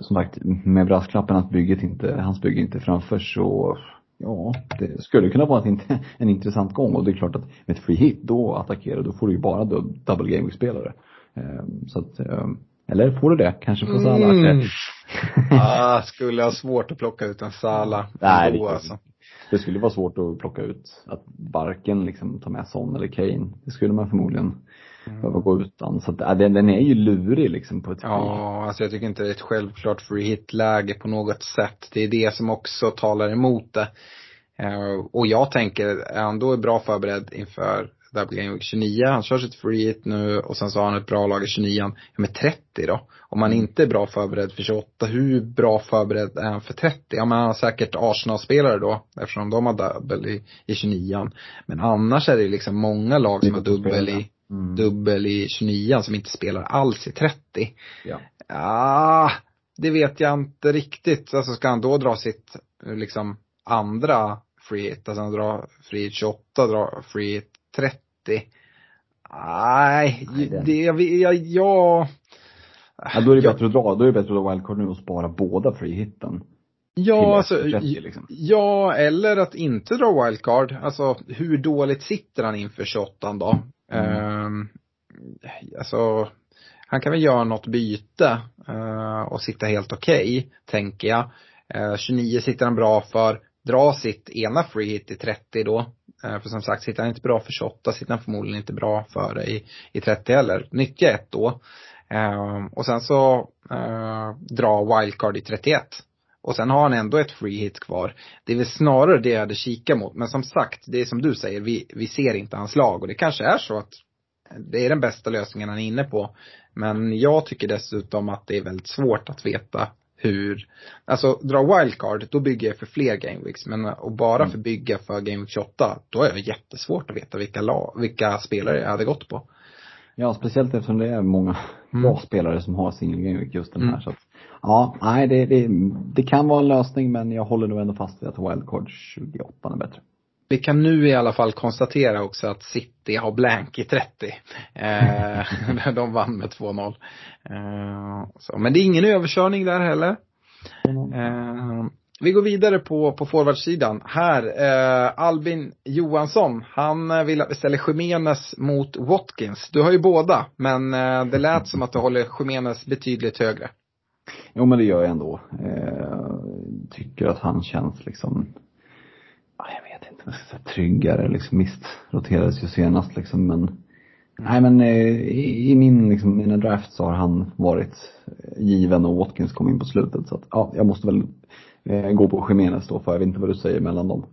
som sagt, med brasklappen att bygget inte, hans bygge inte framför så Ja, det skulle kunna vara en, en intressant gång och det är klart att med ett free hit då attackerar då får du ju bara double game spelare Ehm, Så att, ehm, eller får du det? Kanske på Salah? Mm. ah, skulle ha svårt att plocka ut en Sala. Nej, det, ändå, är alltså. det skulle vara svårt att plocka ut att varken liksom ta med Son eller Kane. Det skulle man förmodligen behöva gå utan. Så att, äh, den, den är ju lurig liksom på ett free. Ja, alltså jag tycker inte det är ett självklart free hit-läge på något sätt. Det är det som också talar emot det. Eh, Och jag tänker, är han då bra förberedd inför Double Game Week 29. Han kör sitt free hit nu och sen så har han ett bra lag i 29 Ja men 30 då? Om man inte är bra förberedd för 28, hur bra förberedd är han för 30? Ja men han har säkert Arsenal-spelare då, eftersom de har dubbel i, i 29 Men annars är det liksom många lag som har dubbel i, Mm. dubbel i 29 som inte spelar alls i 30. Ja. Ja, det vet jag inte riktigt. Alltså ska han då dra sitt, liksom, andra free hit, alltså han drar free hit 28, drar free hit 30. Nej, Nej, det- jag, jag, jag, Ja, då är det jag- bättre att dra, då är det bättre att dra wildcard nu och spara båda free hitten. Ja, alltså, 30 j- liksom. ja, eller att inte dra wildcard. Alltså, hur dåligt sitter han inför 28 då? Mm. Ehm, alltså, han kan väl göra något byte eh, och sitta helt okej, tänker jag. Eh, 29 sitter han bra för. Dra sitt ena free hit i 30 då. Eh, för som sagt, sitter han inte bra för 28 sitter han förmodligen inte bra för det i, i 30 heller. Nyttja ett då. Ehm, och sen så eh, dra wildcard i 31. Och sen har han ändå ett free hit kvar. Det är väl snarare det jag hade kikat mot. Men som sagt, det är som du säger, vi, vi ser inte hans lag. Och det kanske är så att det är den bästa lösningen han är inne på. Men jag tycker dessutom att det är väldigt svårt att veta hur, alltså dra wildcard, då bygger jag för fler gameweeks. Men att bara för bygga för game week 28, då är det jättesvårt att veta vilka, lag, vilka spelare jag hade gått på. Ja, speciellt eftersom det är många Mm. bra spelare som har single game week just den här Mm. så att, Ja, nej det, det, det kan vara en lösning men jag håller nog ändå fast vid att wildcard 28 är bättre. Vi kan nu i alla fall konstatera också att City har blank i 30. Eh, de vann med 2-0. Eh, så, men det är ingen överkörning där heller. Eh, vi går vidare på, på forwardsidan. Här, eh, Albin Johansson, han eh, vill att vi ställer Jimenez mot Watkins. Du har ju båda, men eh, det lät som att du håller Jimenez betydligt högre. Jo men det gör jag ändå. Eh, tycker att han känns liksom, ja, jag vet inte vad jag ska säga, tryggare liksom. Visst, roterades ju senast liksom men Nej men eh, i, i min, liksom, mina drafts har han varit eh, given och Watkins kom in på slutet så att ja, jag måste väl eh, gå på Jimenez då för jag vet inte vad du säger mellan dem.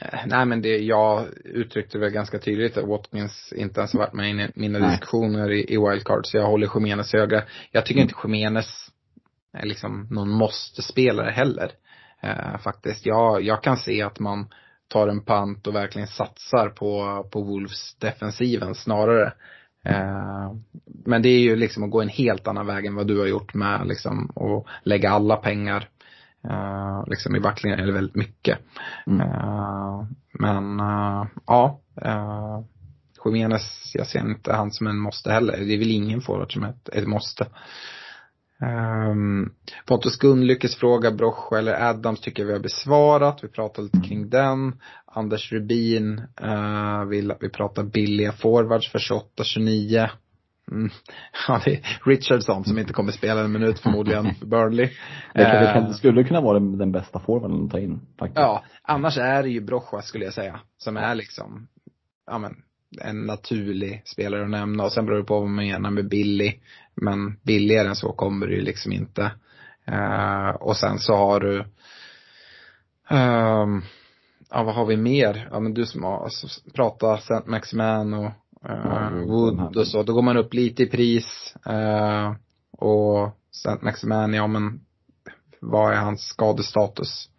Eh, Nej men det, jag uttryckte väl ganska tydligt att Watkins inte ens har varit med i mina Nej. diskussioner i, i wildcard, så jag håller Jimenez högre. Jag tycker inte Jimenez är liksom någon måste-spelare heller. Eh, faktiskt. Jag, jag kan se att man tar en pant och verkligen satsar på, på Wolves defensiven snarare. Eh, men det är ju liksom att gå en helt annan väg än vad du har gjort med liksom att lägga alla pengar eh, liksom i backlinjen, eller väldigt mycket. Mm. Eh, men eh, ja, uh, Jimenez, jag ser inte han som en måste heller. Det är väl ingen forward som ett, ett måste. Um, Pontus Gunlyckes fråga, Broch eller Adams tycker jag vi har besvarat. Vi pratar lite kring den. Anders Rubin uh, vill att vi pratar billiga forwards för 28-29. Mm. Ja, det är Richardson som inte kommer spela en minut förmodligen för Burnley. Det, kan, det, kan, Eh, det skulle kunna vara den, den bästa forwarden att ta in faktiskt. Ja, annars är det ju Brocha skulle jag säga. Som är liksom, ja men, en naturlig spelare att nämna. Och sen beror det på vad man menar med billig. Men billigare än så kommer det ju liksom inte. Eh, och sen så har du, ehm, ja vad har vi mer? Ja men du som har alltså, pratat Saint Maximan och uh, Wood och så. Då går man upp lite i pris. eh, och Saint Maximan, ja men vad är hans skadestatus?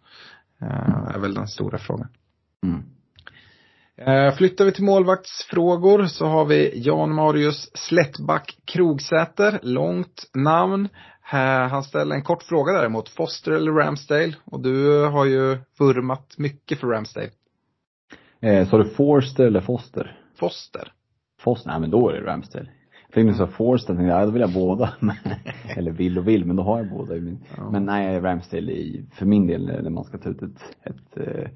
Är väl den stora frågan. Mm. Eh, Flyttar vi till målvaktsfrågor så har vi Jan Marius Slättback Krogsäter, långt namn. Eh, Han ställer en kort fråga däremot, Foster eller Ramsdale? Och du har ju vurmat mycket för Ramsdale. Eh, sa du Forster eller Foster? Foster. Foster, nej men då är det Ramsdale. Jag tänkte så Forster, tänkte jag, ja, då vill jag båda. eller vill och vill, men då har jag båda i min. Ja. Men nej, Ramsdale i, för min del när man ska ta ut ett, ett, eh,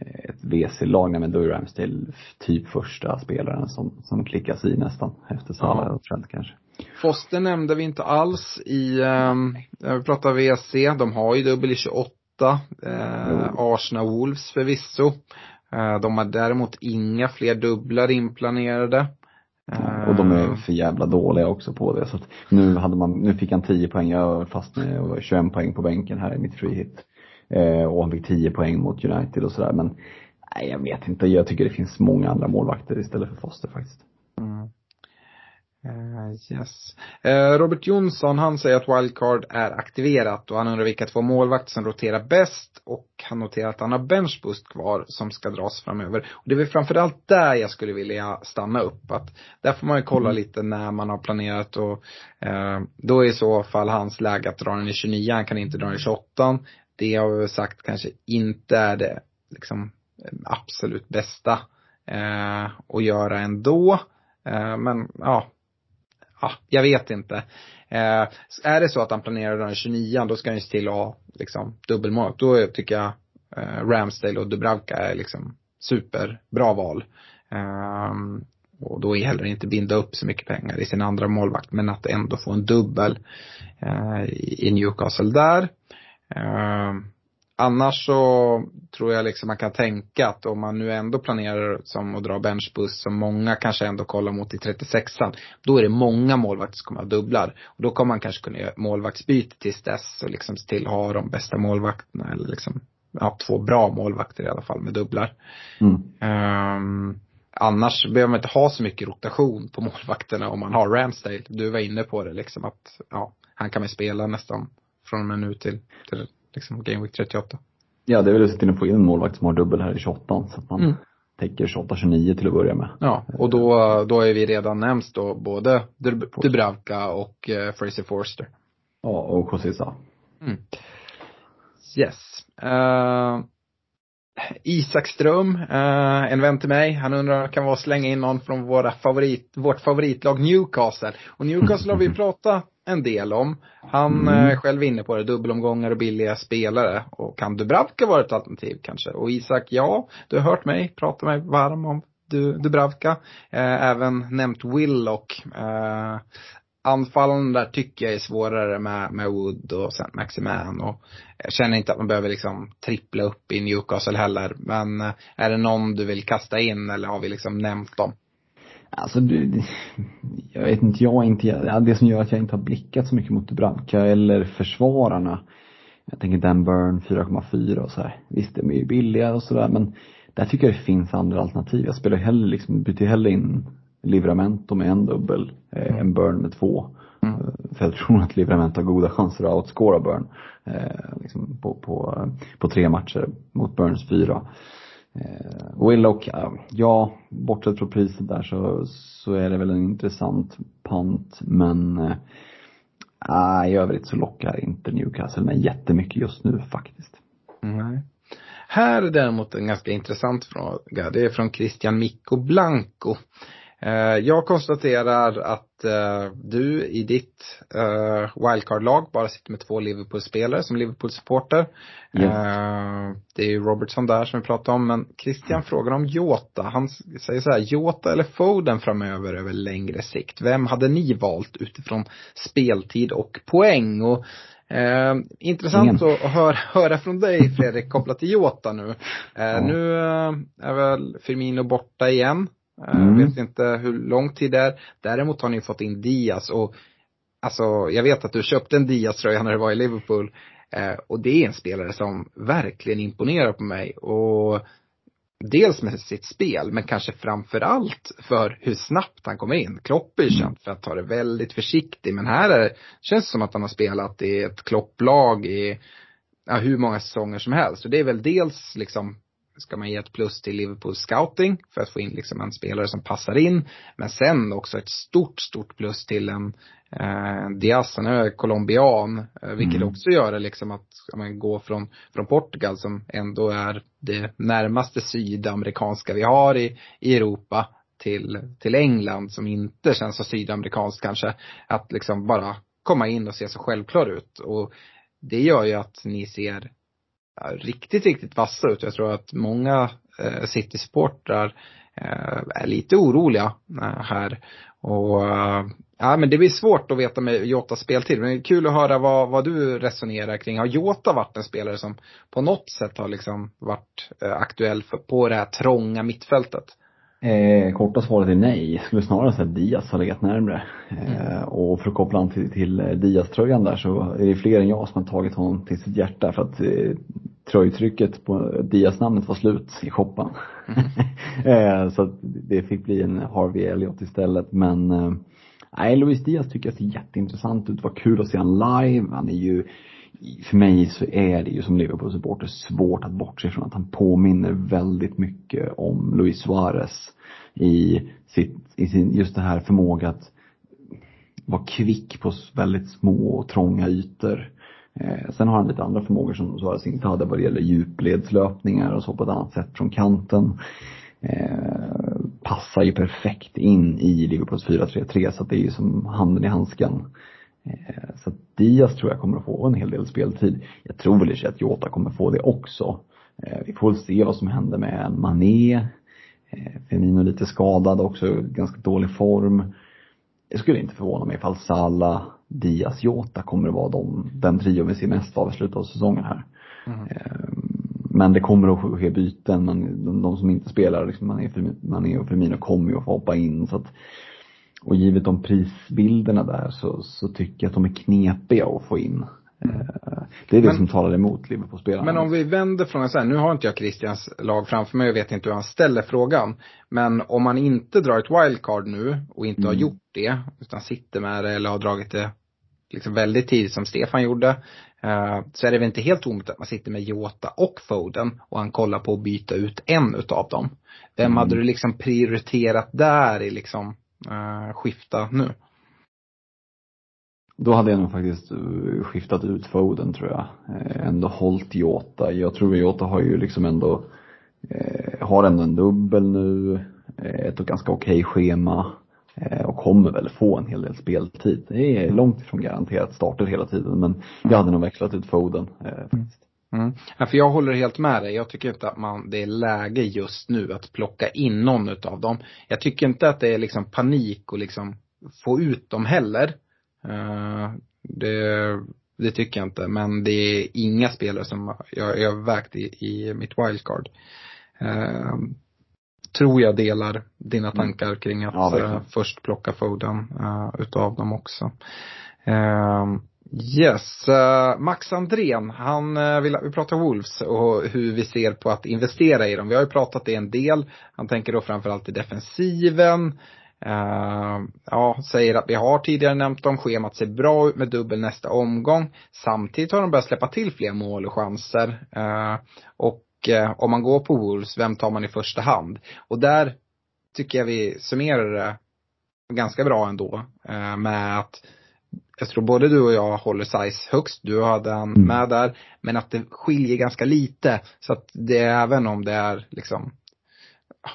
ett WC-lag, nej men då är Ramsdale typ första spelaren som, som klickas i nästan. Efter Salah Ja. och Trent kanske. Foster nämnde vi inte alls i, um, vi pratar WC, de har ju dubbel i 28. Eh, Arsenal Wolves förvisso. Eh, de har däremot inga fler dubblar inplanerade. Eh, Och de är för jävla dåliga också på det. Så att nu hade man, nu fick han 10 poäng, var fast med 21 poäng på bänken här i mitt free hit. Eh, och han fick 10 poäng mot United och sådär. Men Nej, jag vet inte. Jag tycker det finns många andra målvakter istället för Foster faktiskt. Eh, yes. Eh, Robert Jonsson, han säger att wildcard är aktiverat och han undrar vilka två målvakter som roterar bäst och han noterar att han har benchboost kvar som ska dras framöver. Och det är väl framförallt där jag skulle vilja stanna upp. Att där får man ju kolla lite när man har planerat och eh, då är i så fall hans läge att dra den i 29, han kan inte dra den i 28. Det har vi väl sagt kanske inte är det liksom absolut bästa eh, att göra ändå. Eh, men ja, ja, jag vet inte. Eh, är det så att han planerar den 29 då ska han ju se till att ha liksom dubbelmål. Då tycker jag eh, Ramsdale och Dubravka är liksom superbra val. Eh, och då är heller inte binda upp så mycket pengar i sin andra målvakt men att ändå få en dubbel eh, i Newcastle där. Eh, Annars så tror jag liksom man kan tänka att om man nu ändå planerar som att dra benchboost som många kanske ändå kollar mot i 36an. Då är det många målvakter som kommer ha dubblar. Och då kommer man kanske kunna göra målvaktsbyte tills dess och liksom se till att ha de bästa målvakterna eller liksom, ja, två bra målvakter i alla fall med dubblar. Mm. Um, annars behöver man inte ha så mycket rotation på målvakterna om man har Ramsdale. Du var inne på det liksom att, ja, han kan väl spela nästan från och med nu till, till liksom Game Week 38. Ja, det är väl att se till att få in en målvakt som har dubbel här i 28 så att man Mm. täcker 28-29 till att börja med. Ja, och då, då är vi redan nämnt då både Dub- Dubravka och eh, Fraser Forster. Ja, och Kosisa. Yes. Uh, Isak Ström, eh, en vän till mig, han undrar kan vara slänga in någon från våra favorit, vårt favoritlag Newcastle. Och Newcastle har vi pratat en del om. Han Mm. eh, själv inne på det, dubbelomgångar och billiga spelare. Och kan Dubravka vara ett alternativ kanske? Och Isak, ja, du har hört mig prata mig varm om du, Dubravka. Eh, även nämnt Willock. Eh, anfallen där tycker jag är svårare med, med Wood och sen Maximan och jag känner inte att man behöver liksom trippla upp i Newcastle heller. Men eh, är det någon du vill kasta in eller har vi liksom nämnt dem? Alltså du, jag vet inte, jag inte, det som gör att jag inte har blickat så mycket mot Dubravka eller försvararna. Jag tänker Dan Burn 4,4 och så här. Visst, de är ju billiga och sådär men där tycker jag det finns andra alternativ. Jag spelar hellre liksom, byter hellre in Livramento med en dubbel eh, än Burn med två. Mm. Eh, För jag tror att Livramento har goda chanser att outscora Burn. Eh, liksom på, på, på tre matcher mot Burns fyra. Eh, Willock, ja, bortsett från priset där så, så är det väl en intressant pant men eh, i övrigt så lockar inte Newcastle mig jättemycket just nu faktiskt. Nej. Här är däremot en ganska intressant fråga. Det är från Christian Mikko Blanco. Eh, Jag konstaterar att eh, du i ditt eh, wildcard-lag bara sitter med två Liverpool-spelare som Liverpool-supporter. Eh, Det är ju Robertson där som vi pratade om, men Christian frågar om Jota. Han säger så här, Jota eller Foden framöver över längre sikt? Vem hade ni valt utifrån speltid och poäng? Och Eh, intressant Ingen. att, att höra, höra från dig Fredrik kopplat till Jota nu. Eh, Ja. Nu eh, är väl Firmino borta igen. Eh, Mm. Vet inte hur lång tid det är. Däremot har ni fått in Diaz och alltså jag vet att du köpte en Diaz-tröja när du var i Liverpool. Eh, och det är en spelare som verkligen imponerar på mig. Och dels med sitt spel, men kanske framför allt för hur snabbt han kommer in. Klopp är ju känd för att ta det väldigt försiktigt, men här är, känns det som att han har spelat i ett Klopplag i ja, hur många säsonger som helst. Och det är väl dels liksom ska man ge ett plus till Liverpool scouting för att få in liksom en spelare som passar in. Men sen också ett stort, stort plus till en eh, Diaz, han är colombian. Eh, vilket Mm. också gör det liksom att man går från, från Portugal som ändå är det närmaste sydamerikanska vi har i, i Europa till, till England som inte känns så sydamerikanskt kanske. Att liksom bara komma in och se så självklar ut. Och det gör ju att ni ser ja, riktigt, riktigt vassa ut. Jag tror att många eh, City-supportrar eh, är lite oroliga eh, här. Och eh, ja, men det blir svårt att veta med Jotas speltid. Men det är kul att höra vad, vad du resonerar kring. Har Jota varit en spelare som på något sätt har liksom varit eh, aktuell för, på det här trånga mittfältet? Eh, korta svaret är nej. Jag skulle snarare säga att Diaz har legat närmre. Eh, och för att koppla an till, till eh, Diaz-tröjan där så är det fler än jag som har tagit honom till sitt hjärta för att eh, tröjtrycket på Diaz-namnet var slut i shoppen. Mm. så att det fick bli en Harvey Elliot istället men Nej, Luis Diaz tycker jag ser jätteintressant ut. Vad kul att se han live. Han är ju, för mig så är det ju som Liverpool-supporter svårt att bortse från att han påminner väldigt mycket om Luis Suarez i sitt, i sin, just det här förmåga att vara kvick på väldigt små och trånga ytor. Eh, sen har han lite andra förmågor som Suarez inte hade vad det gäller djupledslöpningar och så på ett annat sätt från kanten. Eh, passar ju perfekt in i Liverpools 4-3-3 så att det är ju som handen i handsken. Eh, så Diaz tror jag kommer att få en hel del speltid. Jag tror väl i att Jota kommer få det också. Eh, vi får väl se vad som händer med Mané. Eh, Firmino lite skadad också, ganska dålig form. Det skulle inte förvåna mig ifall Salah, Diaz, Jota kommer att vara de, den trio vi ser mest av i slutet av säsongen här. Mm. Men det kommer att ske byten, men de, de som inte spelar, liksom man, är, man är och Firmino kommer ju att få hoppa in så att och givet de prisbilderna där så, så tycker jag att de är knepiga att få in. Mm. Det är det men, som talar emot Liverpool-spelarna. Men om vi vänder frågan så här, nu har inte jag Christians lag framför mig och vet inte hur han ställer frågan. Men om man inte drar ett wildcard nu och inte mm. har gjort det, utan sitter med det eller har dragit det liksom väldigt tidigt som Stefan gjorde. Eh, så är det väl inte helt omöjligt att man sitter med Jota och Foden och han kollar på att byta ut en utav dem. Vem mm. hade du liksom prioriterat där i liksom Eh, skifta nu? Då hade jag nog faktiskt eh, skiftat ut Foden tror jag. Eh, ändå hållt Jota. Jag tror Jota har ju liksom ändå, har ändå en dubbel nu, ett ganska okej schema. Eh, och kommer väl få en hel del speltid. Det är långt ifrån garanterat starter hela tiden men jag hade nog växlat ut Foden eh, faktiskt. Mm. Ja, för jag håller helt med dig. Jag tycker inte att man, det är läge just nu att plocka in någon utav dem. Jag tycker inte att det är liksom panik och liksom få ut dem heller. Uh, det, det tycker jag inte. Men det är inga spelare som jag, har vägt i, i mitt wildcard. Uh, tror jag delar dina mm. tankar kring att ja, uh, först plocka Foden utav dem också. Uh, yes, uh, Max Andrén, han eh, vill vi pratar Wolves och hur vi ser på att investera i dem. Vi har ju pratat det en del. Han tänker då framförallt i defensiven. Eh, ja, säger att vi har tidigare nämnt dem, schemat ser bra ut med dubbel nästa omgång. Samtidigt har de börjat släppa till fler mål och chanser. och om man går på Wolves, vem tar man i första hand? Och där tycker jag vi summerar det ganska bra ändå. Med att jag tror både du och jag håller size högst, du hade han mm. med där. Men att det skiljer ganska lite. Så att det även om det är liksom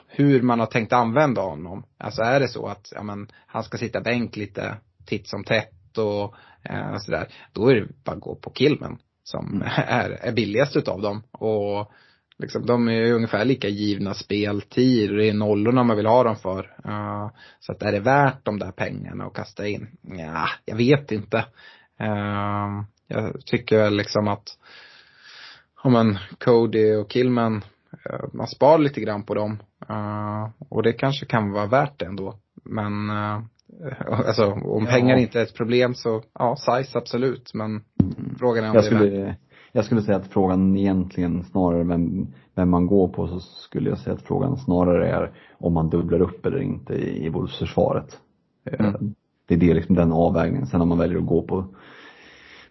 hur man har tänkt använda honom. Alltså är det så att, ja men, han ska sitta bänk lite titt som tätt och eh, sådär. Då är det bara att gå på Kilmen som mm. är, är billigast utav dem. Och Liksom, de är ungefär lika givna speltid och det är nollorna man vill ha dem för. Uh, så att är det värt de där pengarna att kasta in? Ja, jag vet inte. Uh, jag tycker väl liksom att, ja men Cody och Killman, uh, man spar lite grann på dem. och det kanske kan vara värt det ändå. Men alltså om ja. pengar inte är ett problem så, ja, size absolut. Men frågan är om jag det är skulle, värt jag skulle säga att frågan egentligen snarare vem, vem man går på så skulle jag säga att frågan snarare är om man dubblar upp eller inte i, i Wolves-försvaret. Eh, mm. Det är det liksom den avvägningen. Sen om man väljer att gå på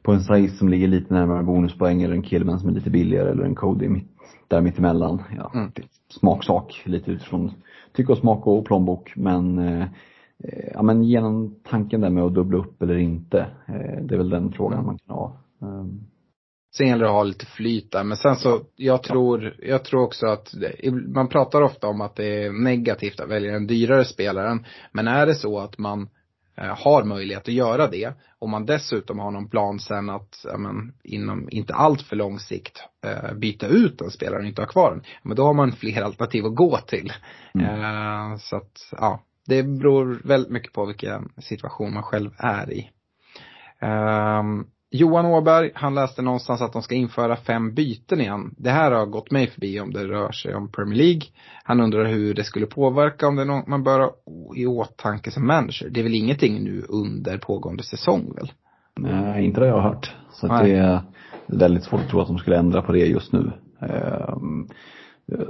på en Saiz som ligger lite närmare bonuspoäng eller en Killman som är lite billigare eller en Cody mitt, där mittemellan. Ja, mm. smaksak lite utifrån tycke och smak och plånbok men eh, eh, ja men genom tanken där med att dubbla upp eller inte. Eh, det är väl den frågan man kan ha. Um, Sen gäller det att ha lite flyt där. Men sen så, jag tror, jag tror också att, man pratar ofta om att det är negativt att välja den dyrare spelaren. Men är det så att man eh, har möjlighet att göra det och man dessutom har någon plan sen att, men, inom inte allt för lång sikt eh, byta ut en spelare och inte ha kvar den. Men då har man fler alternativ att gå till. Mm. Eh, så att, ja, det beror väldigt mycket på vilken situation man själv är i. Um, Johan Åberg, han läste någonstans att de ska införa fem byten igen. Det här har gått mig förbi om det rör sig om Premier League. Han undrar hur det skulle påverka om det är något man bör ha i åtanke som manager. Det är väl ingenting nu under pågående säsong väl? Nej, inte det jag har hört. Så det, väldigt svårt att tro att de skulle ändra på det just nu. Ehm,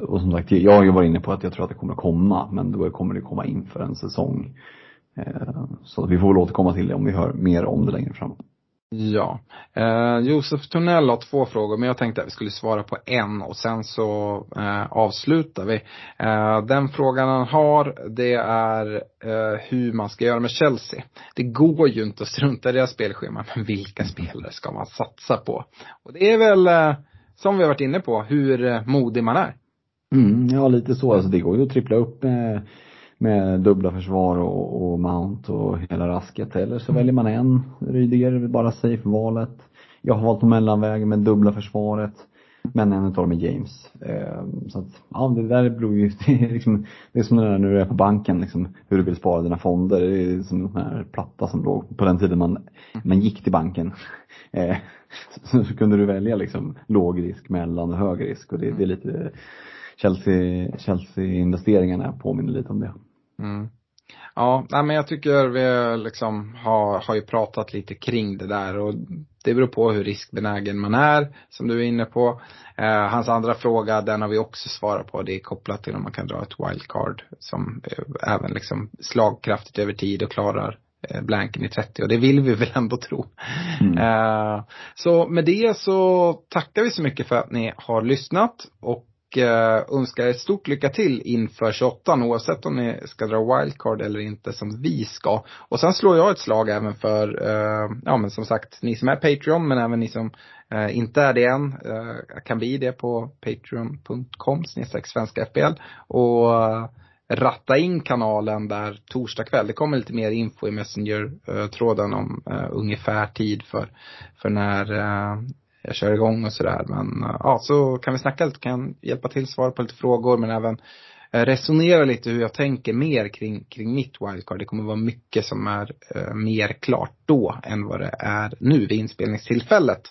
och som sagt, jag har ju varit inne på att jag tror att det kommer att komma, men då kommer det komma inför en säsong. Ehm, så vi får väl återkomma till det om vi hör mer om det längre fram. Ja. Eh, Josef Tornell har två frågor, men jag tänkte att vi skulle svara på en och sen så eh, avslutar vi. Eh, den frågan han har, det är eh, hur man ska göra med Chelsea. Det går ju inte att strunta i deras spelschema, men vilka spelare ska man satsa på? Och det är väl, eh, som vi har varit inne på, hur eh, modig man är. Mm, ja, lite så. Alltså det går ju att trippla upp eh, med, dubbla försvar och, och Mount och hela rasket. Eller så väljer man en. Rydiger, bara safe-valet. Jag har valt en mellanväg med dubbla försvaret. Men en utav dem är James. Eh, så att, ja det där beror ju, det är liksom, det är som det där när du är på banken liksom, hur du vill spara dina fonder. Det är som den här platta som låg på den tiden man, man gick till banken. Eh, så, så kunde du välja liksom låg risk, mellan och hög risk och det, det är lite Chelsea, Chelsea-investeringarna påminner lite om det. Mm. Ja, nej men jag tycker vi liksom har, har ju pratat lite kring det där och det beror på hur riskbenägen man är, som du är inne på. Eh, hans andra fråga, den har vi också svarat på. Det är kopplat till om man kan dra ett wildcard som eh, även liksom slagkraftigt över tid och klarar eh, blanken i 30 och det vill vi väl ändå tro. Mm. Eh, så med det så tackar vi så mycket för att ni har lyssnat och Eh, önskar er stort lycka till inför 28 oavsett om ni ska dra wildcard eller inte som vi ska. Och sen slår jag ett slag även för, eh, ja men som sagt, ni som är Patreon men även ni som eh, inte är det än, eh, kan bli det på patreon.com svenska FBL. Och eh, ratta in kanalen där torsdag kväll. Det kommer lite mer info i Messenger-tråden eh, om uh, ungefär tid för, för när uh, jag kör igång och sådär. Men uh, ja, så kan vi snacka lite, kan hjälpa till, svara på lite frågor men även resonera lite hur jag tänker mer kring, kring mitt wildcard. Det kommer vara mycket som är mer klart då än vad det är nu vid inspelningstillfället.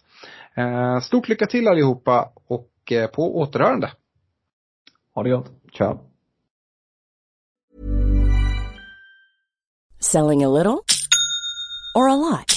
stort lycka till allihopa och på återhörande. Ha det gott. Ciao. Selling a little or a lot?